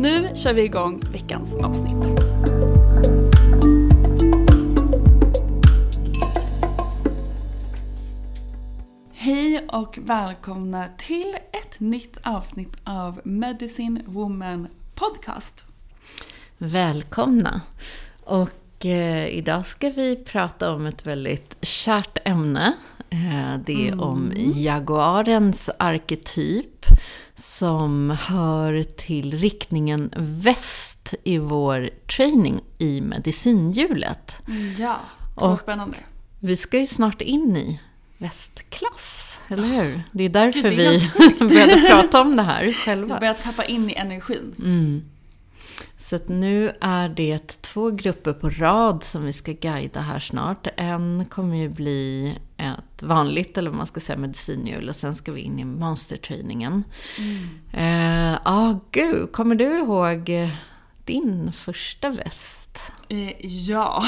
Nu kör vi igång veckans avsnitt. Hej och välkomna till ett nytt avsnitt av Medicine Woman Podcast. Välkomna! Och eh, idag ska vi prata om ett väldigt kärt ämne. Eh, det är om jaguarens arketyp som hör till riktningen väst i vår training i medicinhjulet. Ja, så Och- spännande. Vi ska ju snart in i västklass, eller hur? Det är därför Gud, det är vi började prata om det här Jag själva. börjar tappa in i energin. Mm. Så nu är det två grupper på rad som vi ska guida här snart. En kommer ju bli ett vanligt, eller vad man ska säga, medicinhjul och sen ska vi in i monsterträningen. Ja, ah, gud, kommer du ihåg eh, din första väst? Eh, ja.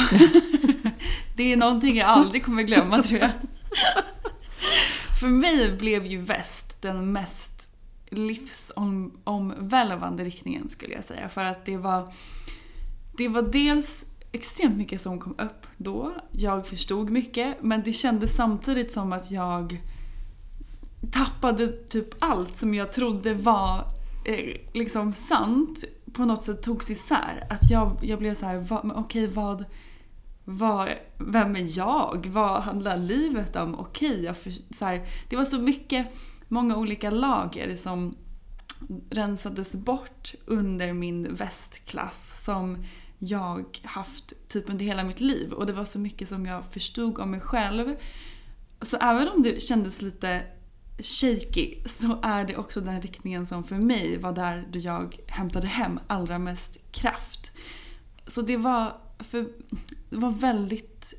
det är någonting jag aldrig kommer glömma tror jag. För mig blev ju väst den mest livsomvälvande riktningen skulle jag säga. För att det var, det var dels extremt mycket som kom upp då. Jag förstod mycket men det kändes samtidigt som att jag tappade typ allt som jag trodde var eh, liksom sant på något sätt togs isär. Att jag, jag blev så här, va, men okej vad, vad, vem är jag? Vad handlar livet om? Okej, jag för, så här, det var så mycket, många olika lager som rensades bort under min västklass som jag haft typ under hela mitt liv. Och det var så mycket som jag förstod om mig själv. Så även om det kändes lite shaky så är det också den riktningen som för mig var där då jag hämtade hem allra mest kraft. Så det var, för, det var väldigt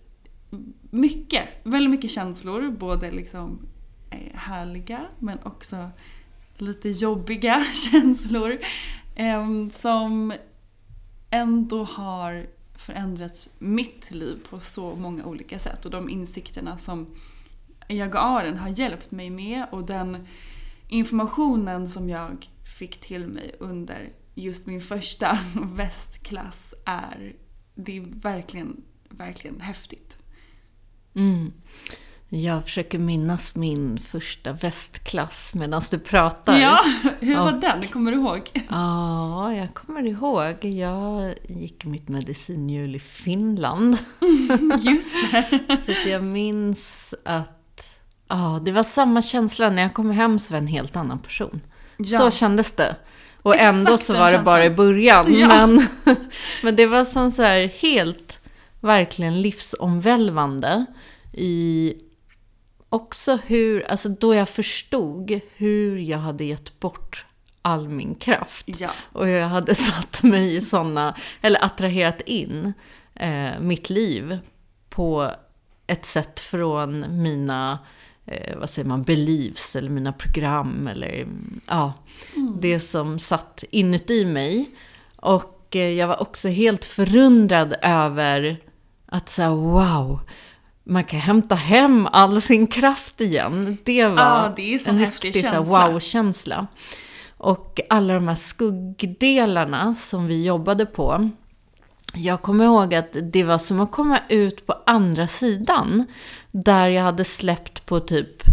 mycket, väldigt mycket känslor. Både liksom eh, härliga men också lite jobbiga känslor. Ehm, som ändå har förändrat mitt liv på så många olika sätt. Och de insikterna som Jaguaren har hjälpt mig med och den informationen som jag fick till mig under just min första västklass är, det är verkligen, verkligen häftigt. Mm. Jag försöker minnas min första västklass medan du pratar. Ja, hur var Och- den? Kommer du ihåg? Ja, jag kommer ihåg. Jag gick mitt medicinhjul i Finland. Just det. Så jag minns att ja, det var samma känsla. När jag kom hem så var jag en helt annan person. Ja. Så kändes det. Och Exakt ändå så var det bara i början. Ja. Men, men det var som så här helt, verkligen livsomvälvande i också hur, alltså då jag förstod hur jag hade gett bort all min kraft. Ja. Och hur jag hade satt mig i sådana, eller attraherat in eh, mitt liv på ett sätt från mina, eh, vad säger man, beliefs eller mina program eller ja, det som satt inuti mig. Och eh, jag var också helt förundrad över att säga wow, man kan hämta hem all sin kraft igen. Det var Ja, det en häftig riktig wow-känsla. Och alla de här skuggdelarna som vi jobbade på. Jag kommer ihåg att det var som att komma ut på andra sidan. Där jag hade släppt på typ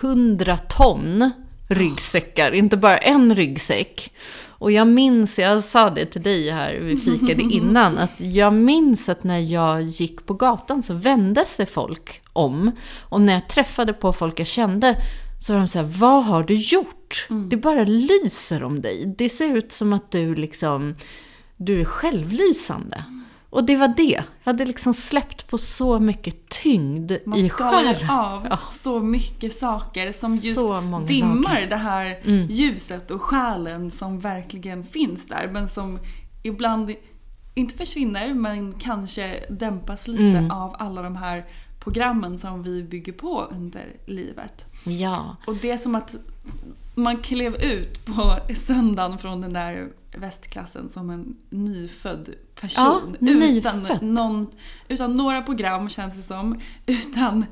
100 ton ryggsäckar, inte bara en ryggsäck. Och jag minns, jag sa det till dig här, vi fikade innan, att jag minns att när jag gick på gatan så vände sig folk om. Och när jag träffade på folk jag kände så var de så här, vad har du gjort? Det bara lyser om dig. Det ser ut som att du liksom, du är självlysande. Och det var det. Jag hade liksom släppt på så mycket tyngd Man i skalar ju själen. av Ja. så mycket saker som just dimmar. Mm. det här ljuset och själen som verkligen finns där men som ibland inte försvinner men kanske dämpas lite Mm. av alla de här programmen som vi bygger på under livet. Ja. Och det är som att man klev ut på söndagen från den där västklassen som en nyfödd person. Ja, utan, någon, utan några program känns det som. Utan,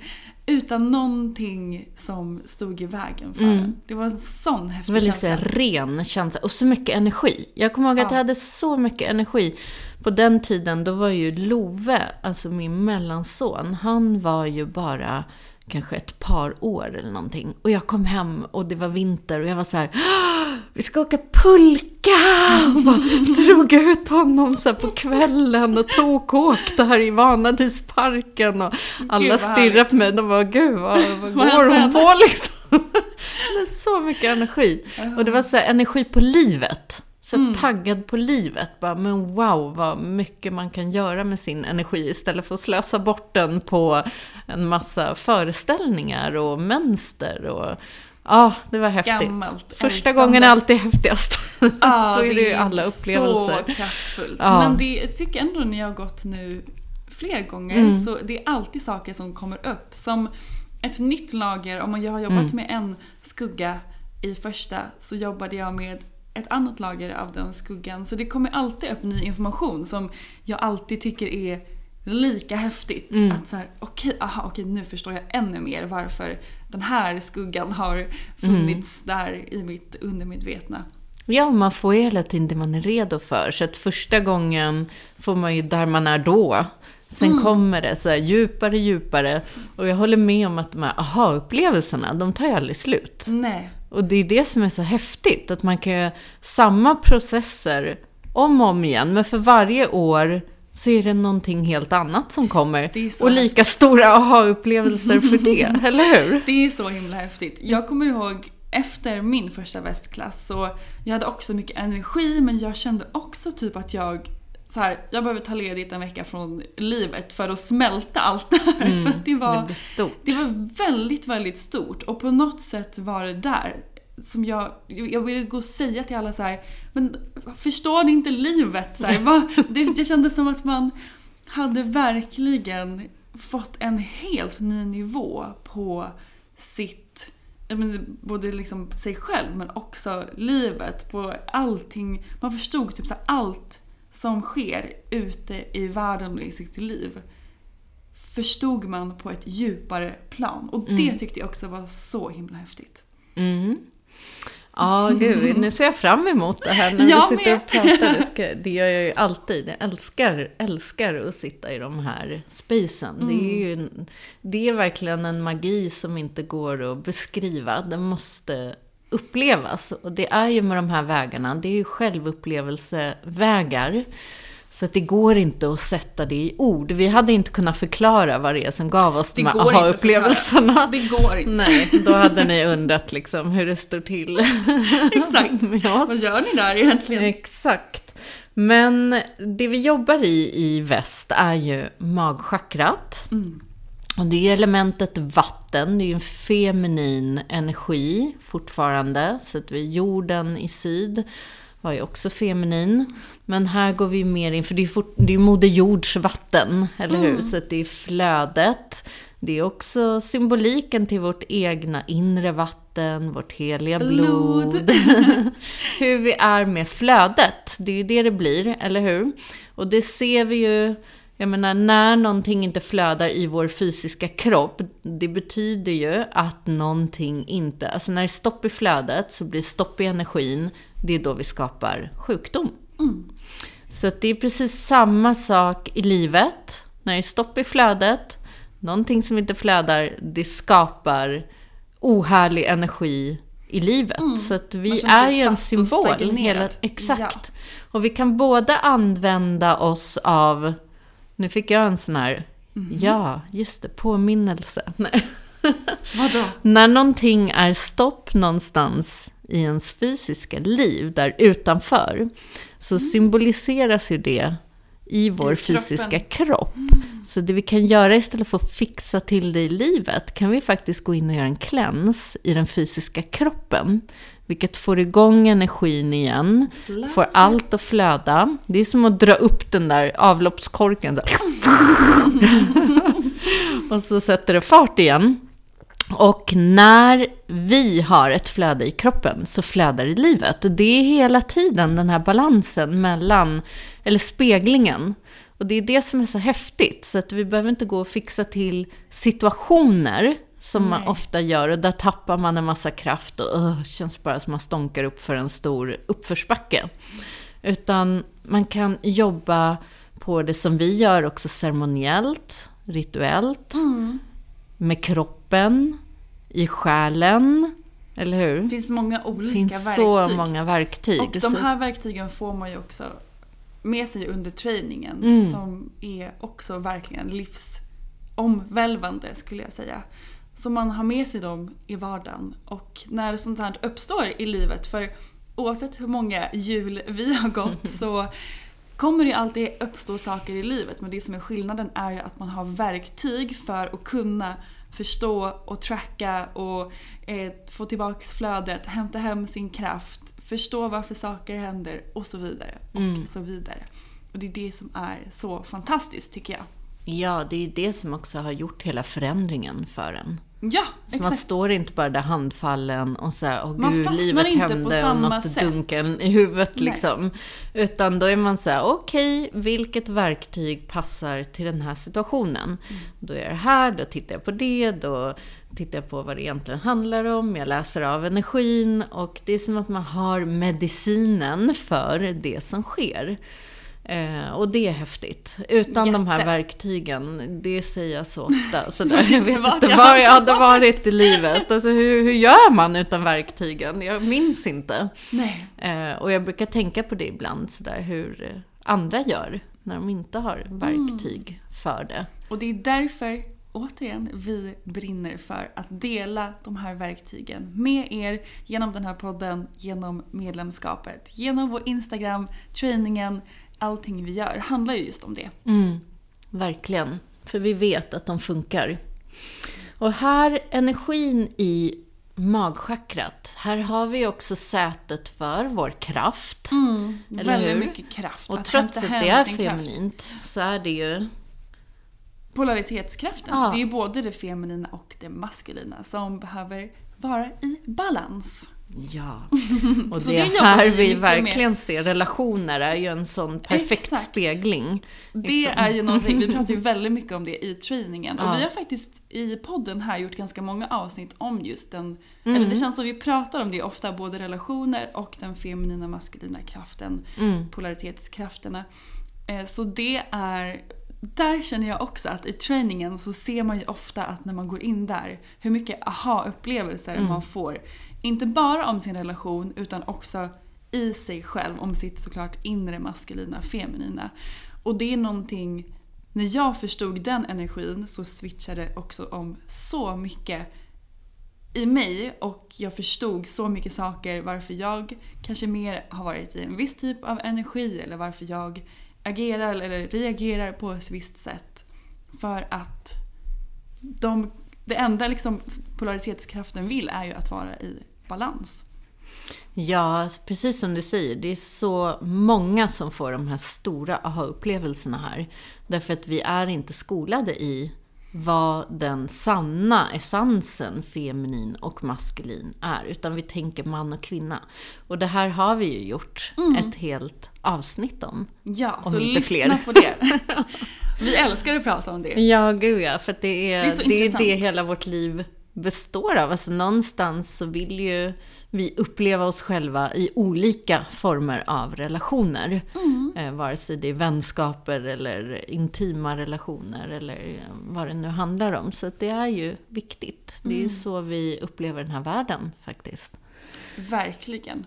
utan någonting som stod i vägen för en. Det var en sån häftig Väldigt känsla. här, ren känsla och så mycket energi. Jag kommer ihåg att Ja. jag hade så mycket energi. På den tiden då var ju Love, alltså min mellanson, han var ju bara kanske ett par år eller någonting. Och jag kom hem och det var vinter och jag var så här, "Ah, vi ska åka pulka! Och bara drog ut honom så på kvällen och tokåkte här i Vanadisparken. Och alla stirrade på mig och bara, gud vad, vad går hon på liksom? Det är så mycket energi. Och det var så här, energi på livet. Så Mm. taggad på livet. Bara, men wow, vad mycket man kan göra med sin energi istället för att slösa bort den på en massa föreställningar och mönster. Och, ja, det var häftigt. Gammalt, Första ältande. gången är alltid häftigast. Ja, så är det ju alla upplevelser. Så kraftfullt. Ja. Men det, jag tycker ändå när jag har gått nu fler gånger Mm. så det är alltid saker som kommer upp. Som ett nytt lager, om jag har jobbat Mm. med en skugga i första så jobbade jag med ett annat lager av den skuggan. Så det kommer alltid upp ny information som jag alltid tycker är lika häftigt. Mm. Att så här, okej, aha, okej, nu förstår jag ännu mer varför den här skuggan har funnits Mm. där i mitt undermedvetna. Ja, man får ju hela tiden det man är redo för. Så att första gången får man ju där man är då. Sen Mm. kommer det så här djupare, djupare. Och jag håller med om att de här aha-upplevelserna, de tar ju aldrig slut. Nej. Och det är det som är så häftigt, att man kan göra samma processer om och om igen, men för varje år så är det någonting helt annat som kommer. Och lika stora aha-upplevelser för det, eller hur? Det är så himla häftigt. Jag kommer ihåg efter min första västklass så jag hade också mycket energi men jag kände också typ att jag så här, jag behöver ta ledigt en vecka från livet för att smälta allt det här. för att det, var, Mm, Det det var väldigt, väldigt stort och på något sätt var det där som jag, jag ville gå och säga till alla så här, men förstår ni inte livet? Så här, det, det kändes som att man hade verkligen fått en helt ny nivå på sitt, menar, både liksom sig själv men också livet, på allting. Man förstod typ så allt som sker ute i världen och i sitt liv förstod man på ett djupare plan. Och det tyckte jag också var så himla häftigt. Mm. Ja, gud, nu ser jag fram emot det här när Jag vi sitter med. och pratar. Det, ska, det gör jag ju alltid. Jag älskar, älskar att sitta i de här spacen. Det, är ju, en- det är verkligen en magi som inte går att beskriva. Den måste upplevas. Och det är ju med de här vägarna, det är ju självupplevelsevägar. Så att det går inte att sätta det i ord. Vi hade inte kunnat förklara vad det är som gav oss Det de här aha-upplevelserna. Det går inte. Nej, då hade ni undrat liksom hur det står till Exakt. med oss. Vad gör ni där egentligen? Exakt. Men det vi jobbar i i väst är ju magchakrat. Och det är elementet vatten, det är ju en feminin energi fortfarande. Så att vi jorden i syd var ju också feminin. Men här går vi mer in, för det är, fort, det är Moder Jords vatten, eller hur? Så att det är flödet. Det är också symboliken till vårt egna inre vatten, vårt heliga blod. Blod. hur vi är med flödet. Det är ju det det blir, eller hur? Och det ser vi ju, jag menar när någonting inte flödar i vår fysiska kropp, det betyder ju att någonting inte, alltså när det är stopp i flödet så blir det stopp i energin, det är då vi skapar sjukdom. Så att det är precis samma sak i livet. När det är stopp i flödet, någonting som inte flödar, det skapar ohärlig energi i livet. Så att vi är ju en symbol. Hela, exakt. Och vi kan både använda oss av, nu fick jag en sån här, Mhm. ja, just det, påminnelse. Vadå? När någonting är stopp någonstans i ens fysiska liv, där utanför, så symboliseras ju det i vår Mm. I. Mm. fysiska kropp. Så det vi kan göra istället för att fixa till det i livet, kan vi faktiskt gå in och göra en cleanse i den fysiska kroppen. Vilket får igång energin igen, Flöde. får allt att flöda. Det är som att dra upp den där avloppskorken så. och så sätter det fart igen. Och när vi har ett flöde i kroppen så flödar i livet. Det är hela tiden den här balansen mellan, eller speglingen. Och det är det som är så häftigt. Så att vi behöver inte gå och fixa till situationer som man ofta gör. Och där tappar man en massa kraft och uh, känns bara som man stånkar upp för en stor uppförsbacke. Utan man kan jobba på det som vi gör också ceremoniellt, rituellt, med kroppen, i själen, eller hur? Det finns många olika finns verktyg. så många verktyg. Och de här verktygen får man ju också med sig under träningen Mm. som är också verkligen livsomvälvande skulle jag säga. Så man har med sig dem i vardagen och när sånt här uppstår i livet, för oavsett hur många jul vi har gått så kommer det ju alltid uppstå saker i livet men det som är skillnaden är ju att man har verktyg för att kunna förstå och tracka och eh, få tillbaks flödet, hämta hem sin kraft, förstå varför saker händer och så vidare. Och Mm. så vidare. Och det är det som är så fantastiskt tycker jag. Ja, det är ju det som också har gjort hela förändringen för en. Ja, Så man exakt. står inte bara där handfallen och så här, åh Man gud, livet inte på hände och samma något sätt. dunken i huvudet Nej. liksom. Utan då är man så här, okej, vilket verktyg passar till den här situationen? Mm. Då är det här, då tittar jag på det, då tittar jag på vad det egentligen handlar om, jag läser av energin och det är som att man har medicinen för det som sker. Eh, och det är häftigt. Utan de här Jätte. verktygen, det säger jag så ofta. Så där, jag vet inte var jag hade varit i livet. Alltså hur, hur gör man utan verktygen? Jag minns inte. Nej. Eh, och jag brukar tänka på det ibland, så där, hur andra gör när de inte har verktyg för det. Och det är därför, återigen, vi brinner för att dela de här verktygen med er genom den här podden, genom medlemskapet, genom vår Instagram, träningen, allting vi gör handlar ju just om det. Mm, verkligen. För vi vet att de funkar. Och här, energin i magchakrat, här har vi också sätet för vår kraft. Eller Väldigt hur? mycket kraft. Och trots att det är feminint så är det ju... Polaritetskraften. Ja. Det är ju både det feminina och det maskulina som behöver vara i balans. Ja. Och det det är här vi verkligen ser relationer är ju en sån perfekt Exakt. spegling. Det liksom. är ju någonting, vi pratar ju väldigt mycket om det i träningen. Ja. Och vi har faktiskt i podden här gjort ganska många avsnitt om just den, Mm. eller det känns som vi pratar om det ofta, både relationer och den feminina maskulina kraften, Mm. polaritetskrafterna. Eh, Så det är, där känner jag också att i träningen så ser man ju ofta att när man går in där, hur mycket aha-upplevelser Mm. man får. Inte bara om sin relation utan också i sig själv om sitt såklart inre maskulina, feminina. Och det är någonting, när jag förstod den energin så switchade också om så mycket i mig och jag förstod så mycket saker varför jag kanske mer har varit i en viss typ av energi eller varför jag agerar eller reagerar på ett visst sätt. För att de, det enda liksom polaritetskraften vill är ju att vara i balans. Ja, precis som du säger. Det är så många som får de här stora aha-upplevelserna här. Därför att vi är inte skolade i vad den sanna essensen feminin och maskulin är. Utan vi tänker man och kvinna. Och det här har vi ju gjort mm. ett helt avsnitt om. Ja, om så inte lyssna fler. på det. Vi älskar att prata om det. Ja, gud ja. För det är det, är det, är det hela vårt liv består av. Alltså någonstans så vill ju vi uppleva oss själva i olika former av relationer. Mm. Eh, vare sig det är vänskaper eller intima relationer eller vad det nu handlar om. Så det är ju viktigt. Det är mm. så vi upplever den här världen faktiskt. Verkligen.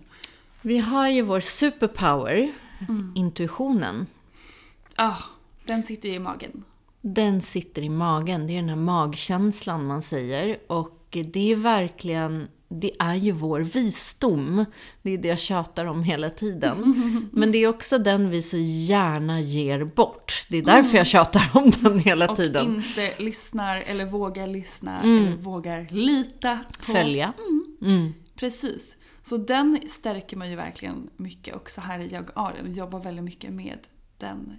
Vi har ju vår superpower, mm. intuitionen. Ja, ah, den sitter i magen. Den sitter i magen. Det är den här magkänslan man säger. Och det är verkligen det är ju vår visdom. Det är det jag tjatar om hela tiden. Men det är också den vi så gärna ger bort. Det är därför mm. jag tjatar om den hela och tiden. Och inte lyssnar eller vågar lyssna mm. eller vågar lita på. Följa. Mm. mm. Precis. Så den stärker man ju verkligen mycket också här i Jag. Jag jobbar väldigt mycket med den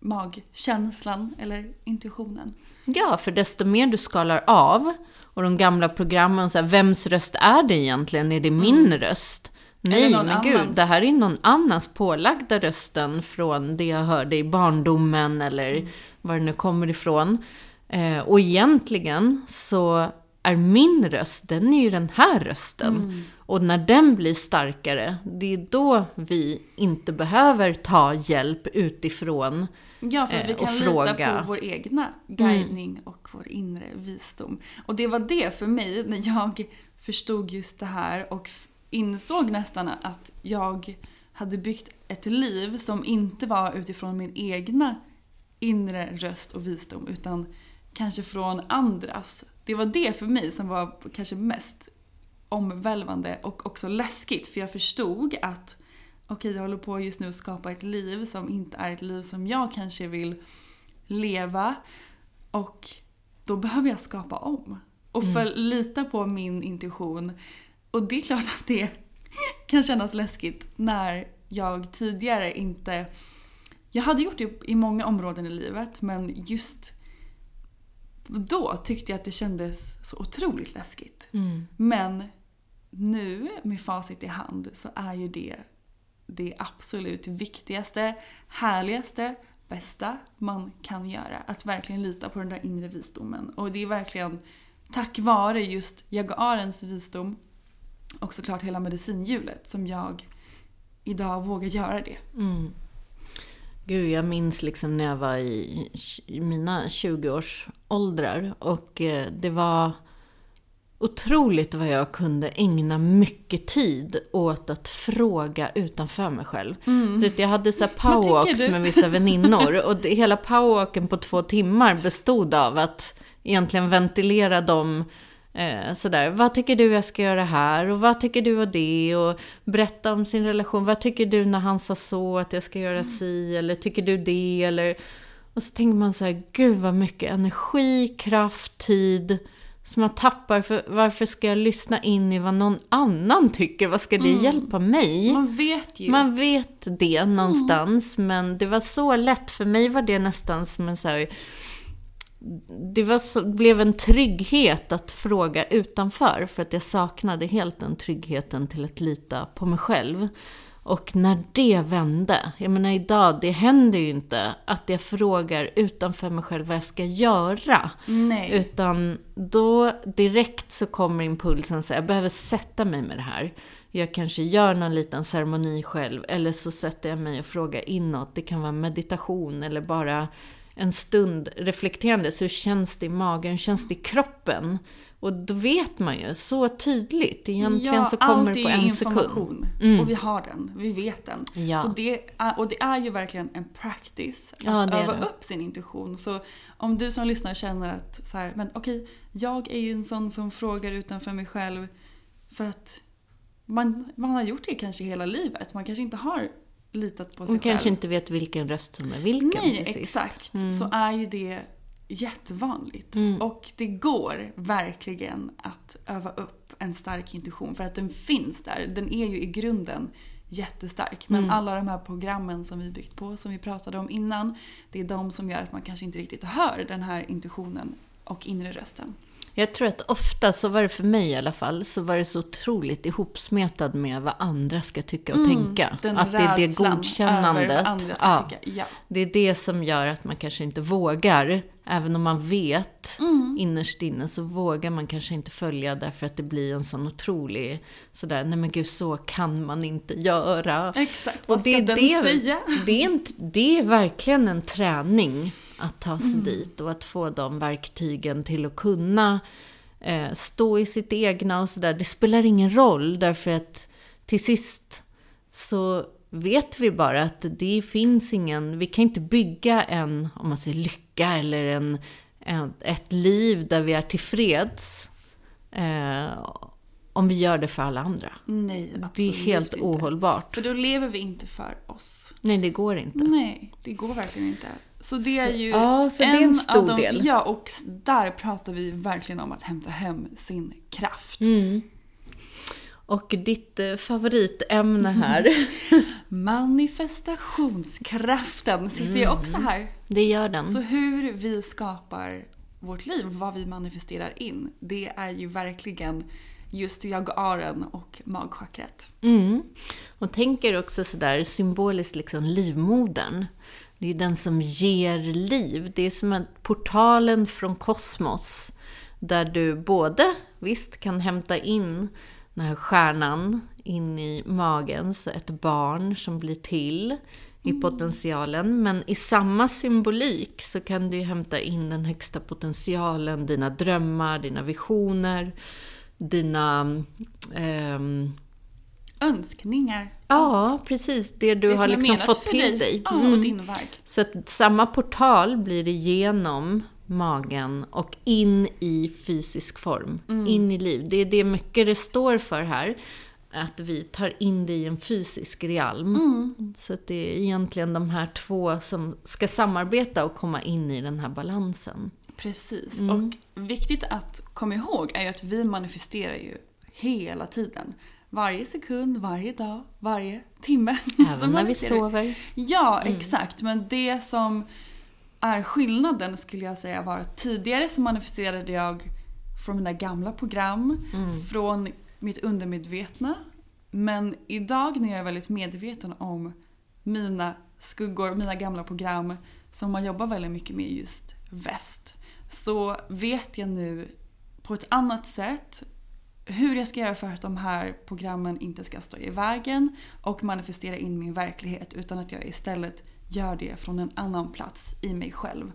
magkänslan eller intuitionen. Ja, för desto mer du skalar av och de gamla programmen, så här, vems röst är det egentligen? Är det min mm. röst? Nej, men annans? gud, det här är någon annans pålagda rösten från det jag hörde i barndomen eller mm. var det nu kommer ifrån. Eh, och egentligen så är min röst, den är ju den här rösten. Mm. Och när den blir starkare, det är då vi inte behöver ta hjälp utifrån Ja, för vi eh, kan lita på vår egna guidning mm. och vår inre visdom. Och det var det för mig när jag förstod just det här och insåg nästan att jag hade byggt ett liv som inte var utifrån min egna inre röst och visdom utan kanske från andras. Det var det för mig som var kanske mest omvälvande och också läskigt för jag förstod att okej okay, jag håller på just nu att skapa ett liv som inte är ett liv som jag kanske vill leva och då behöver jag skapa om. Och för mm. lita på min intuition. Och det är klart att det kan kännas läskigt när jag tidigare inte... Jag hade gjort det i många områden i livet men just då tyckte jag att det kändes så otroligt läskigt. Mm. Men nu med facit i hand så är ju det det absolut viktigaste, härligaste, bästa man kan göra. Att verkligen lita på den där inre visdomen. Och det är verkligen tack vare just Jaguarens visdom och såklart hela medicinhjulet som jag idag vågar göra det. Mm. Gud, jag minns liksom när jag var i, i mina 20-årsåldrar och eh, det var otroligt vad jag kunde ägna mycket tid åt att fråga utanför mig själv. Mm. Jag hade så powerwalks med vissa väninnor och det, hela powerwalken på två timmar bestod av att egentligen ventilera dem eh, sådär, vad tycker du jag ska göra här och vad tycker du och det och berätta om sin relation. Vad tycker du när han sa så att jag ska göra mm. si eller tycker du det eller och så tänker man så här, gud vad mycket energi, kraft, tid som jag tappar. För varför ska jag lyssna in i vad någon annan tycker? Vad ska det mm. hjälpa mig? Man vet ju. Man vet det någonstans. Mm. Men det var så lätt. För mig var det nästan som en så här, Det var så, blev en trygghet att fråga utanför. För att jag saknade helt den tryggheten till att lita på mig själv. Och när det vände, jag menar idag, det händer ju inte att jag frågar utanför mig själv vad jag ska göra. Nej. Utan då direkt så kommer impulsen så jag behöver sätta mig med det här. Jag kanske gör någon liten ceremoni själv, eller så sätter jag mig och frågar inåt. Det kan vara meditation eller bara en stund reflekterande. Så hur känns det i magen? Hur känns det i kroppen? Och då vet man ju så tydligt. Egentligen ja, så kommer det på en information. sekund. Och vi har den, vi vet den. Ja. Så det är, och det är ju verkligen en practice att Ja, öva det. upp sin intuition. Så om du som lyssnar känner att så här, men okej, jag är ju en sån som frågar utanför mig själv för att man, man har gjort det kanske hela livet. Man kanske inte har litat på sig Man själv. kanske inte vet vilken röst som är vilken Nej, exakt. Mm. Så är ju det jättevanligt. Och det går verkligen att öva upp en stark intuition för att den finns där. Den är ju i grunden jättestark. Men Mm. alla de här programmen som vi byggt på, som vi pratade om innan, det är de som gör att man kanske inte riktigt hör den här intuitionen och inre rösten. Jag tror att ofta, så var det för mig i alla fall, så var det så otroligt ihopsmetad med vad andra ska tycka och tänka. Mm, Den Att det är det godkännandet. ska ja. Ja. Det är det som gör att man kanske inte vågar. Även om man vet Mm. innerst inne så vågar man kanske inte följa därför att det blir en sån otrolig sådär, nej men gud så kan man inte göra. Exakt, vad ska är den det, säga? Det är, en, det är verkligen en träning att ta sig Mm. dit och att få de verktygen till att kunna eh, stå i sitt egna och sådär. Det spelar ingen roll därför att till sist så vet vi bara att det finns ingen, vi kan inte bygga en, om man säger lycka eller en, en, ett liv där vi är tillfreds eh, om vi gör det för alla andra. Nej, absolut Det är helt inte. ohållbart. För då lever vi inte för oss. Nej, det går inte. Nej, det går verkligen inte. Så det är ju ja, det är en stor av de, del. Ja, och där pratar vi verkligen om att hämta hem sin kraft. Mm. Och ditt eh, favoritämne här, Manifestationskraften sitter ju också här. det gör den. Så hur vi skapar vårt liv, vad vi manifesterar in, det är ju verkligen just jag-aren och magchakrat. Mm. Och tänker också sådär symboliskt liksom livmodern. Det är den som ger liv. Det är som portalen från kosmos. Där du både, visst, kan hämta in den här stjärnan in i magen, så ett barn som blir till i potentialen. Men i samma symbolik så kan du hämta in den högsta potentialen, dina drömmar, dina visioner, dina ehm, Önskningar. Ja, precis. Det du det har liksom fått till dig. Ja, Mm. och din verk. Så att samma portal blir igenom magen och in i fysisk form. Mm. In i liv. Det är det mycket det står för här. Att vi tar in det i en fysisk realm. Mm. Så att det är egentligen de här två som ska samarbeta och komma in i den här balansen. Precis. Mm. Och viktigt att komma ihåg är ju att vi manifesterar ju hela tiden. Varje sekund, varje dag, varje timme. Även när vi sover. Ja, exakt. Men det som är skillnaden skulle jag säga var att tidigare så manifesterade jag från mina gamla program, från mitt undermedvetna. Men idag när jag är väldigt medveten om mina skuggor, mina gamla program som man jobbar väldigt mycket med just väst. Så vet jag nu på ett annat sätt hur jag ska göra för att de här programmen inte ska stå i vägen och manifestera in min verklighet utan att jag istället gör det från en annan plats i mig själv.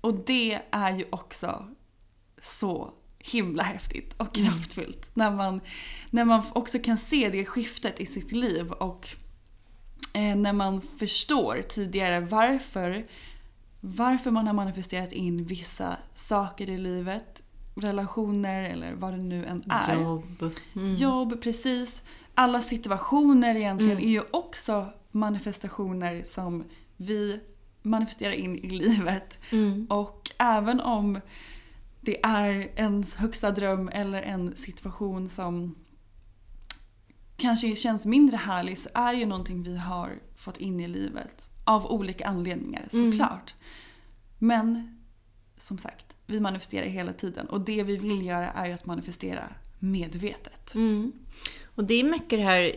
Och det är ju också så himla häftigt och kraftfullt när, man, när man också kan se det skiftet i sitt liv och eh, när man förstår tidigare varför, varför man har manifesterat in vissa saker i livet, relationer eller vad det nu än är. Jobb. Mm. Jobb, precis. Alla situationer egentligen är ju också manifestationer som vi manifesterar in i livet. Mm. Och även om det är ens högsta dröm eller en situation som kanske känns mindre härlig så är det ju någonting vi har fått in i livet. Av olika anledningar såklart. Men som sagt, vi manifesterar hela tiden och det vi vill göra är ju att manifestera medvetet. Mm. Och det är mycket det här,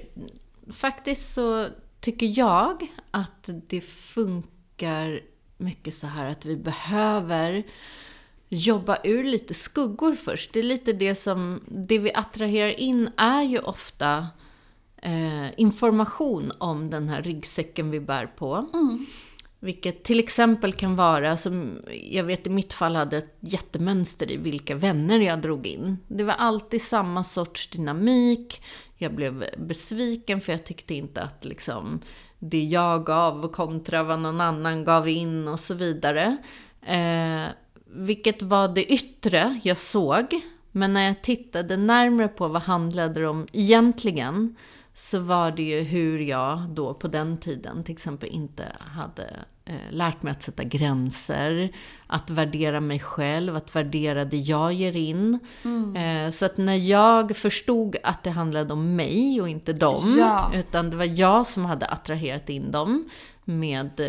faktiskt så tycker jag att det funkar mycket så här att vi behöver jobba ur lite skuggor först. Det är lite det som, det vi attraherar in är ju ofta eh, information om den här ryggsäcken vi bär på. Vilket till exempel kan vara, som jag vet i mitt fall hade ett jättemönster i vilka vänner jag drog in. Det var alltid samma sorts dynamik. Jag blev besviken för jag tyckte inte att liksom det jag gav kontra vad någon annan gav in och så vidare. Eh, vilket var det yttre jag såg. Men när jag tittade närmre på vad handlade det om egentligen så var det ju hur jag då på den tiden till exempel inte hade lärt mig att sätta gränser, att värdera mig själv, att värdera det jag ger in. Mm. Eh, så att när jag förstod att det handlade om mig och inte dem, ja. utan det var jag som hade attraherat in dem, med eh,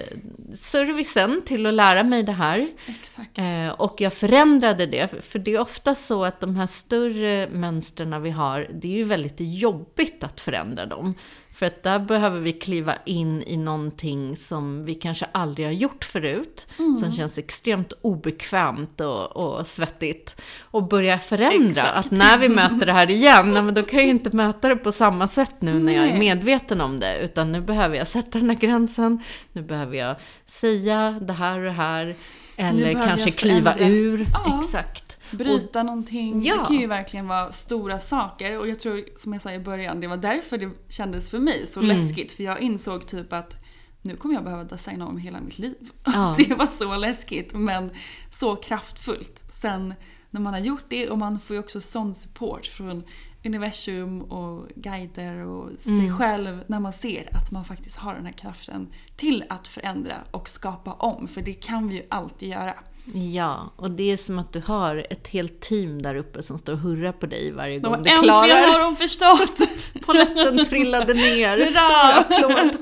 servicen till att lära mig det här. Exakt. Eh, och jag förändrade det, för det är ofta så att de här större mönstren vi har, det är ju väldigt jobbigt att förändra dem. För att där behöver vi kliva in i någonting som vi kanske aldrig har gjort förut. Mm. Som känns extremt obekvämt och, och svettigt. Och börja förändra. Exakt. Att när vi möter det här igen, men då kan jag ju inte möta det på samma sätt nu när jag är medveten om det. Utan nu behöver jag sätta den här gränsen. Nu behöver jag säga det här och det här. Eller kanske kliva ur. Ja. Exakt. Bryta och, någonting. Ja. Det kan ju verkligen vara stora saker. Och jag tror, som jag sa i början, det var därför det kändes för mig så mm. läskigt. För jag insåg typ att nu kommer jag behöva designa om hela mitt liv. Ja. Det var så läskigt men så kraftfullt. Sen när man har gjort det och man får ju också sån support från universum och guider och sig mm. själv när man ser att man faktiskt har den här kraften till att förändra och skapa om. För det kan vi ju alltid göra. Ja, och det är som att du har ett helt team där uppe som står och hurrar på dig varje gång de, du klarar... Äntligen har de förstått! Polletten trillade ner, stor applåd.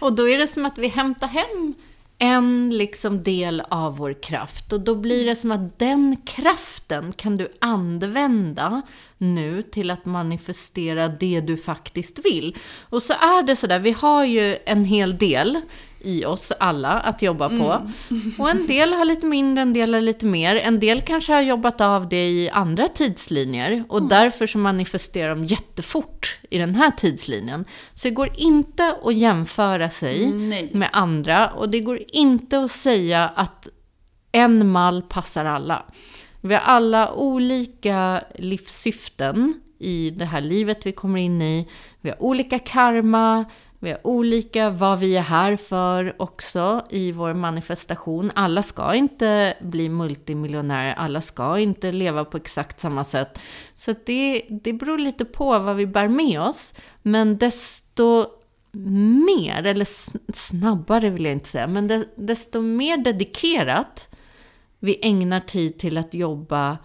och då är det som att vi hämtar hem en liksom del av vår kraft. Och då blir det som att den kraften kan du använda nu till att manifestera det du faktiskt vill. Och så är det sådär, vi har ju en hel del i oss alla att jobba på. Mm. Och en del har lite mindre, en del har lite mer. En del kanske har jobbat av det i andra tidslinjer och mm. därför så manifesterar de jättefort i den här tidslinjen. Så det går inte att jämföra sig Nej. med andra och det går inte att säga att en mall passar alla. Vi har alla olika livssyften i det här livet vi kommer in i. Vi har olika karma, vi har olika vad vi är här för också i vår manifestation. Alla ska inte bli multimiljonärer, alla ska inte leva på exakt samma sätt. Så det, det beror lite på vad vi bär med oss. Men desto mer, eller snabbare vill jag inte säga, men desto mer dedikerat vi ägnar tid till att jobba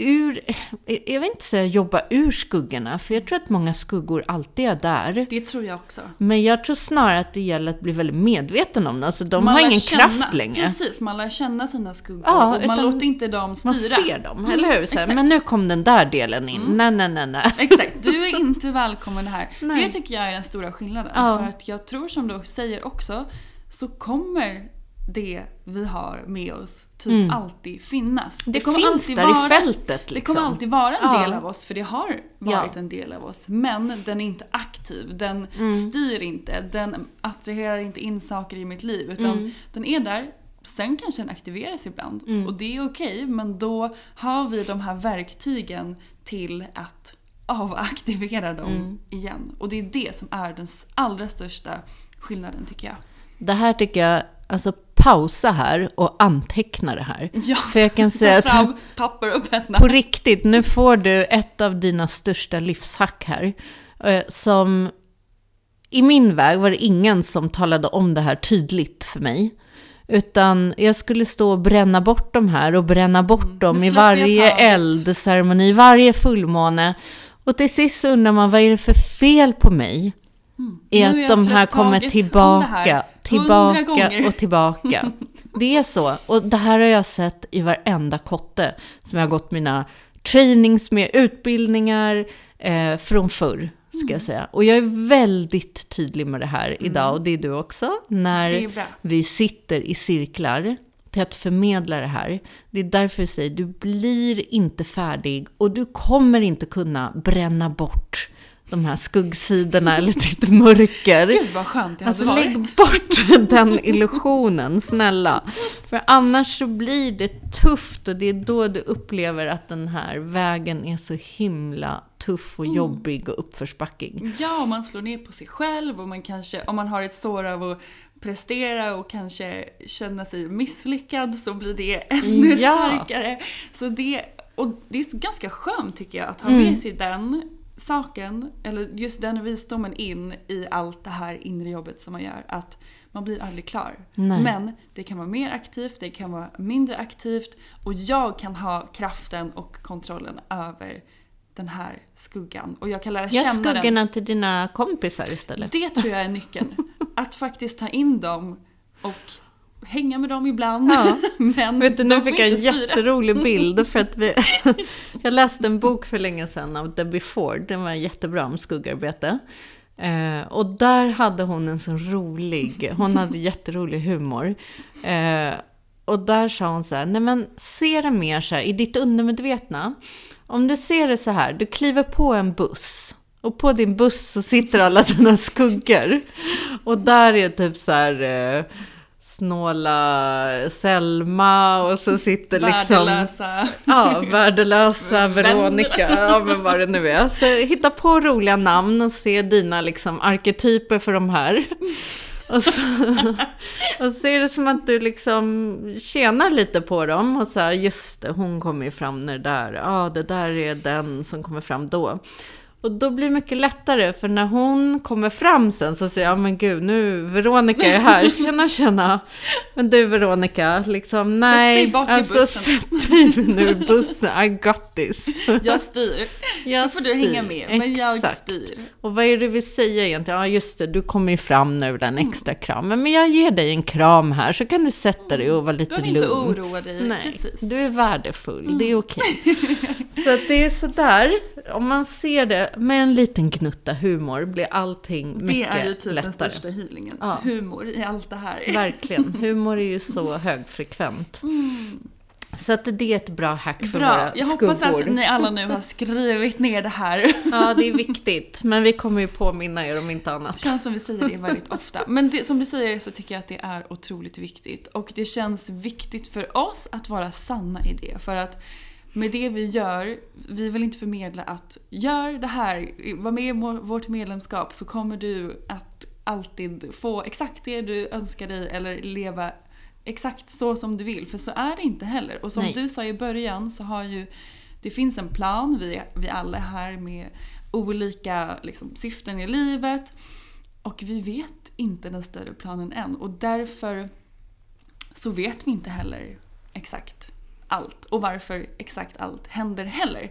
ur, jag vill inte säga jobba ur skuggorna, för jag tror att många skuggor alltid är där. Det tror jag också. Men jag tror snarare att det gäller att bli väldigt medveten om det. Alltså de man har ingen känna, kraft längre. Precis, man lär känna sina skuggor ja, och man låter inte dem styra. Man ser dem, mm, eller hur? Så här, men nu kom den där delen in. Mm. Nej, nej, nej, nej. Exakt, du är inte välkommen här. Nej. Det tycker jag är den stora skillnaden. Ja. För att jag tror som du säger också, så kommer det vi har med oss typ mm. alltid finnas. Det, det kommer finns där vara, i fältet. Liksom. Det kommer alltid vara en ja. del av oss, för det har varit ja. en del av oss. Men den är inte aktiv, den mm. styr inte, den attraherar inte in saker i mitt liv. Utan mm. den är där, sen kanske den aktiveras ibland. Mm. Och det är okej, okay, men då har vi de här verktygen till att avaktivera dem mm. igen. Och det är det som är den allra största skillnaden tycker jag. Det här tycker jag, alltså pausa här och anteckna det här. Ja, För jag kan säga att papper och penna. På riktigt, nu får du ett av dina största livshack här. Eh, som i min väg var det ingen som talade om det här tydligt för mig. Utan jag skulle stå och bränna bort de här och bränna bort mm, dem i varje eldceremoni, varje fullmåne. Och till sist undrar man, vad är det för fel på mig? Mm. Är att de här kommer tillbaka, tillbaka och tillbaka. Det är så. Och det här har jag sett i varenda kotte som jag har gått mina trainings med, utbildningar eh, från förr, ska mm. jag säga. Och jag är väldigt tydlig med det här mm. idag, och det är du också, när vi sitter i cirklar till att förmedla det här. Det är därför jag säger, du blir inte färdig och du kommer inte kunna bränna bort de här skuggsidorna eller ditt mörker. Gud vad skönt det Alltså hade lägg varit. bort den illusionen, snälla. För annars så blir det tufft och det är då du upplever att den här vägen är så himla tuff Mm. och jobbig och uppförsbackig. Ja, och man slår ner på sig själv och man kanske, om man har ett sår av att prestera och kanske känna sig misslyckad så blir det ännu Ja. starkare. Så det, och det är ganska skönt tycker jag att ha Mm. med sig den saken, eller just den visdomen in i allt det här inre jobbet som man gör. Att man blir aldrig klar. Nej. Men det kan vara mer aktivt, det kan vara mindre aktivt och jag kan ha kraften och kontrollen över den här skuggan. Och jag kan lära Gör känna den. skuggorna till dina kompisar istället. Det tror jag är nyckeln. Att faktiskt ta in dem och hänga med dem ibland. Ja. Men Vet du, nu fick jag en styra. jätterolig bild för att vi... jag läste en bok för länge sedan av Debbie Ford, den var jättebra om skuggarbete. Eh, och där hade hon en så rolig, hon hade jätterolig humor. Eh, och där sa hon så här, nej men se det mer så här, i ditt undermedvetna. Om du ser det så här, du kliver på en buss. Och på din buss så sitter alla dina skuggor. Och där är typ så här... Eh, snåla Selma och så sitter liksom... Värdelösa. Ja, värdelösa. Veronica, ja men vad det nu är. Så hitta på roliga namn och se dina liksom arketyper för de här. Och så, och så är det som att du liksom tjänar lite på dem och så här, just det, hon kommer ju fram när det där, ja det där är den som kommer fram då. Och då blir det mycket lättare, för när hon kommer fram sen så säger jag, men gud, nu, Veronica är här, tjena tjena. Men du Veronica, liksom, nej, dig bak i alltså bussen." sätt dig nu i bussen, I got this. Jag styr. Jag så får du hänga styr. med. Men jag Exakt. styr. Och vad är det du vill säga egentligen? Ja, just det, du kommer ju fram nu, den extra kramen. Men jag ger dig en kram här, så kan du sätta dig och vara Du lite behöver inte lugn. oroa dig. Nej, Precis. du är värdefull, det är okej. Så att det är sådär, om man ser det med en liten gnutta humor blir allting mycket Det är ju typ den lättare. största healingen. Ja. Humor i allt det här. Verkligen, humor är ju så högfrekvent. Så att det är ett bra hack för Mm. Bra. våra Jag hoppas skuggor. att ni alla nu har skrivit ner det här. Ja, det är viktigt. Men vi kommer ju påminna er om inte annat. Det känns som vi säger det väldigt ofta. Men det, som du säger så tycker jag att det är otroligt viktigt. Och det känns viktigt för oss att vara sanna i det. För att med det vi gör, vi vill inte förmedla att gör det här, var med i vårt medlemskap så kommer du att alltid få exakt det du önskar dig eller leva exakt så som du vill. För så är det inte heller. Och som Nej. du sa i början så har ju det finns en plan, vi, vi alla är här med olika liksom, syften i livet. Och vi vet inte den större planen än. Och därför så vet vi inte heller exakt allt. Och varför exakt allt händer heller.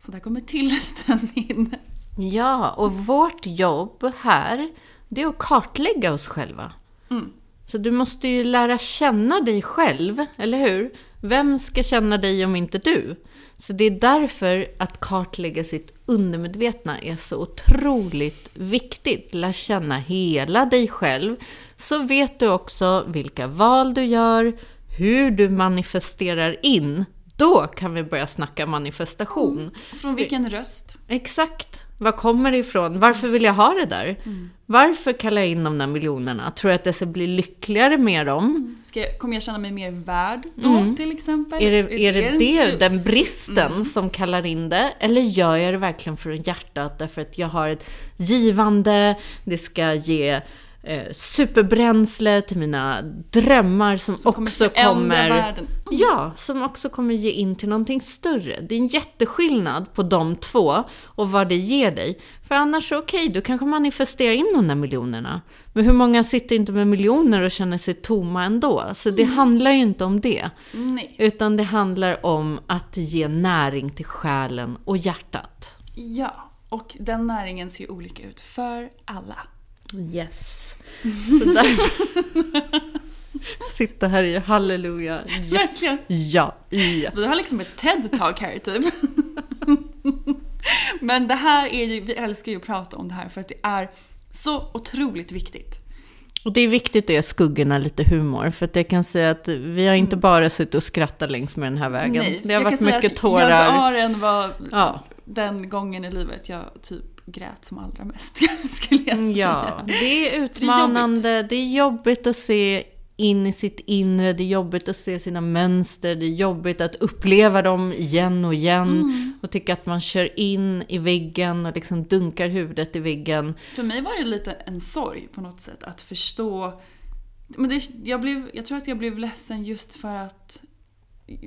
Så där kommer tilliten in. Ja, och vårt jobb här, det är att kartlägga oss själva. Mm. Så du måste ju lära känna dig själv, eller hur? Vem ska känna dig om inte du? Så det är därför att kartlägga sitt undermedvetna är så otroligt viktigt. Lär känna hela dig själv, så vet du också vilka val du gör, hur du manifesterar in. Då kan vi börja snacka manifestation. Från vilken röst? Exakt. Var kommer det ifrån? Varför vill jag ha det där? Mm. Varför kallar jag in de där miljonerna? Tror jag att jag ska bli lyckligare med dem? Ska jag, kommer jag känna mig mer värd då till exempel? Mm. Är det är det, en det den bristen som kallar in det? Eller gör jag det verkligen från hjärtat därför att jag har ett givande, det ska ge eh, superbränsle till mina drömmar som, Som också kommer... världen. Ja, som också kommer ge in till någonting större. Det är en jätteskillnad på de två och vad det ger dig. För annars, okej, du kanske manifesterar in de där miljonerna. Men hur många sitter inte med miljoner och känner sig tomma ändå? Så det handlar ju inte om det. Nej. Utan det handlar om att ge näring till själen och hjärtat. Ja, och den näringen ser olika ut för alla. Yes. Så därför... Sitta här i halleluja. Yes. Verkligen. Ja, yes. Vi har liksom ett TED-talk här typ. Men det här är ju, vi älskar ju att prata om det här för att det är så otroligt viktigt. Och det är viktigt att ge skuggorna lite humor, för att jag kan säga att vi har inte bara suttit och skrattat längs med den här vägen. det har varit mycket tårar. Jaguaren var Ja. den gången i livet jag typ grät som allra mest, skulle jag säga. Ja, det är utmanande, det är jobbigt att se in i sitt inre, det är jobbigt att se sina mönster, det är jobbigt att uppleva dem igen och igen Mm. och tycka att man kör in i väggen och liksom dunkar huvudet i väggen. För mig var det lite en sorg på något sätt att förstå. Men det, jag, blev, jag tror att jag blev ledsen just för att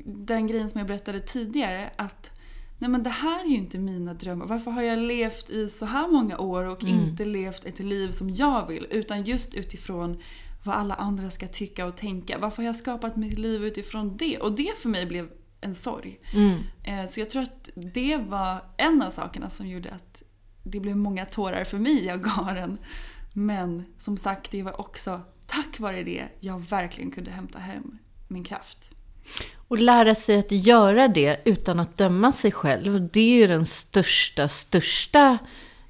den grejen som jag berättade tidigare att nej men det här är ju inte mina drömmar. Varför har jag levt i så här många år och inte levt ett liv som jag vill? Utan just utifrån vad alla andra ska tycka och tänka. Varför har jag skapat mitt liv utifrån det? Och det för mig blev en sorg. Eh, Så jag tror att det var en av sakerna som gjorde att det blev många tårar för mig i agaren. Men som sagt, det var också tack vare det jag verkligen kunde hämta hem min kraft. Och lära sig att göra det utan att döma sig själv, det är ju den största, största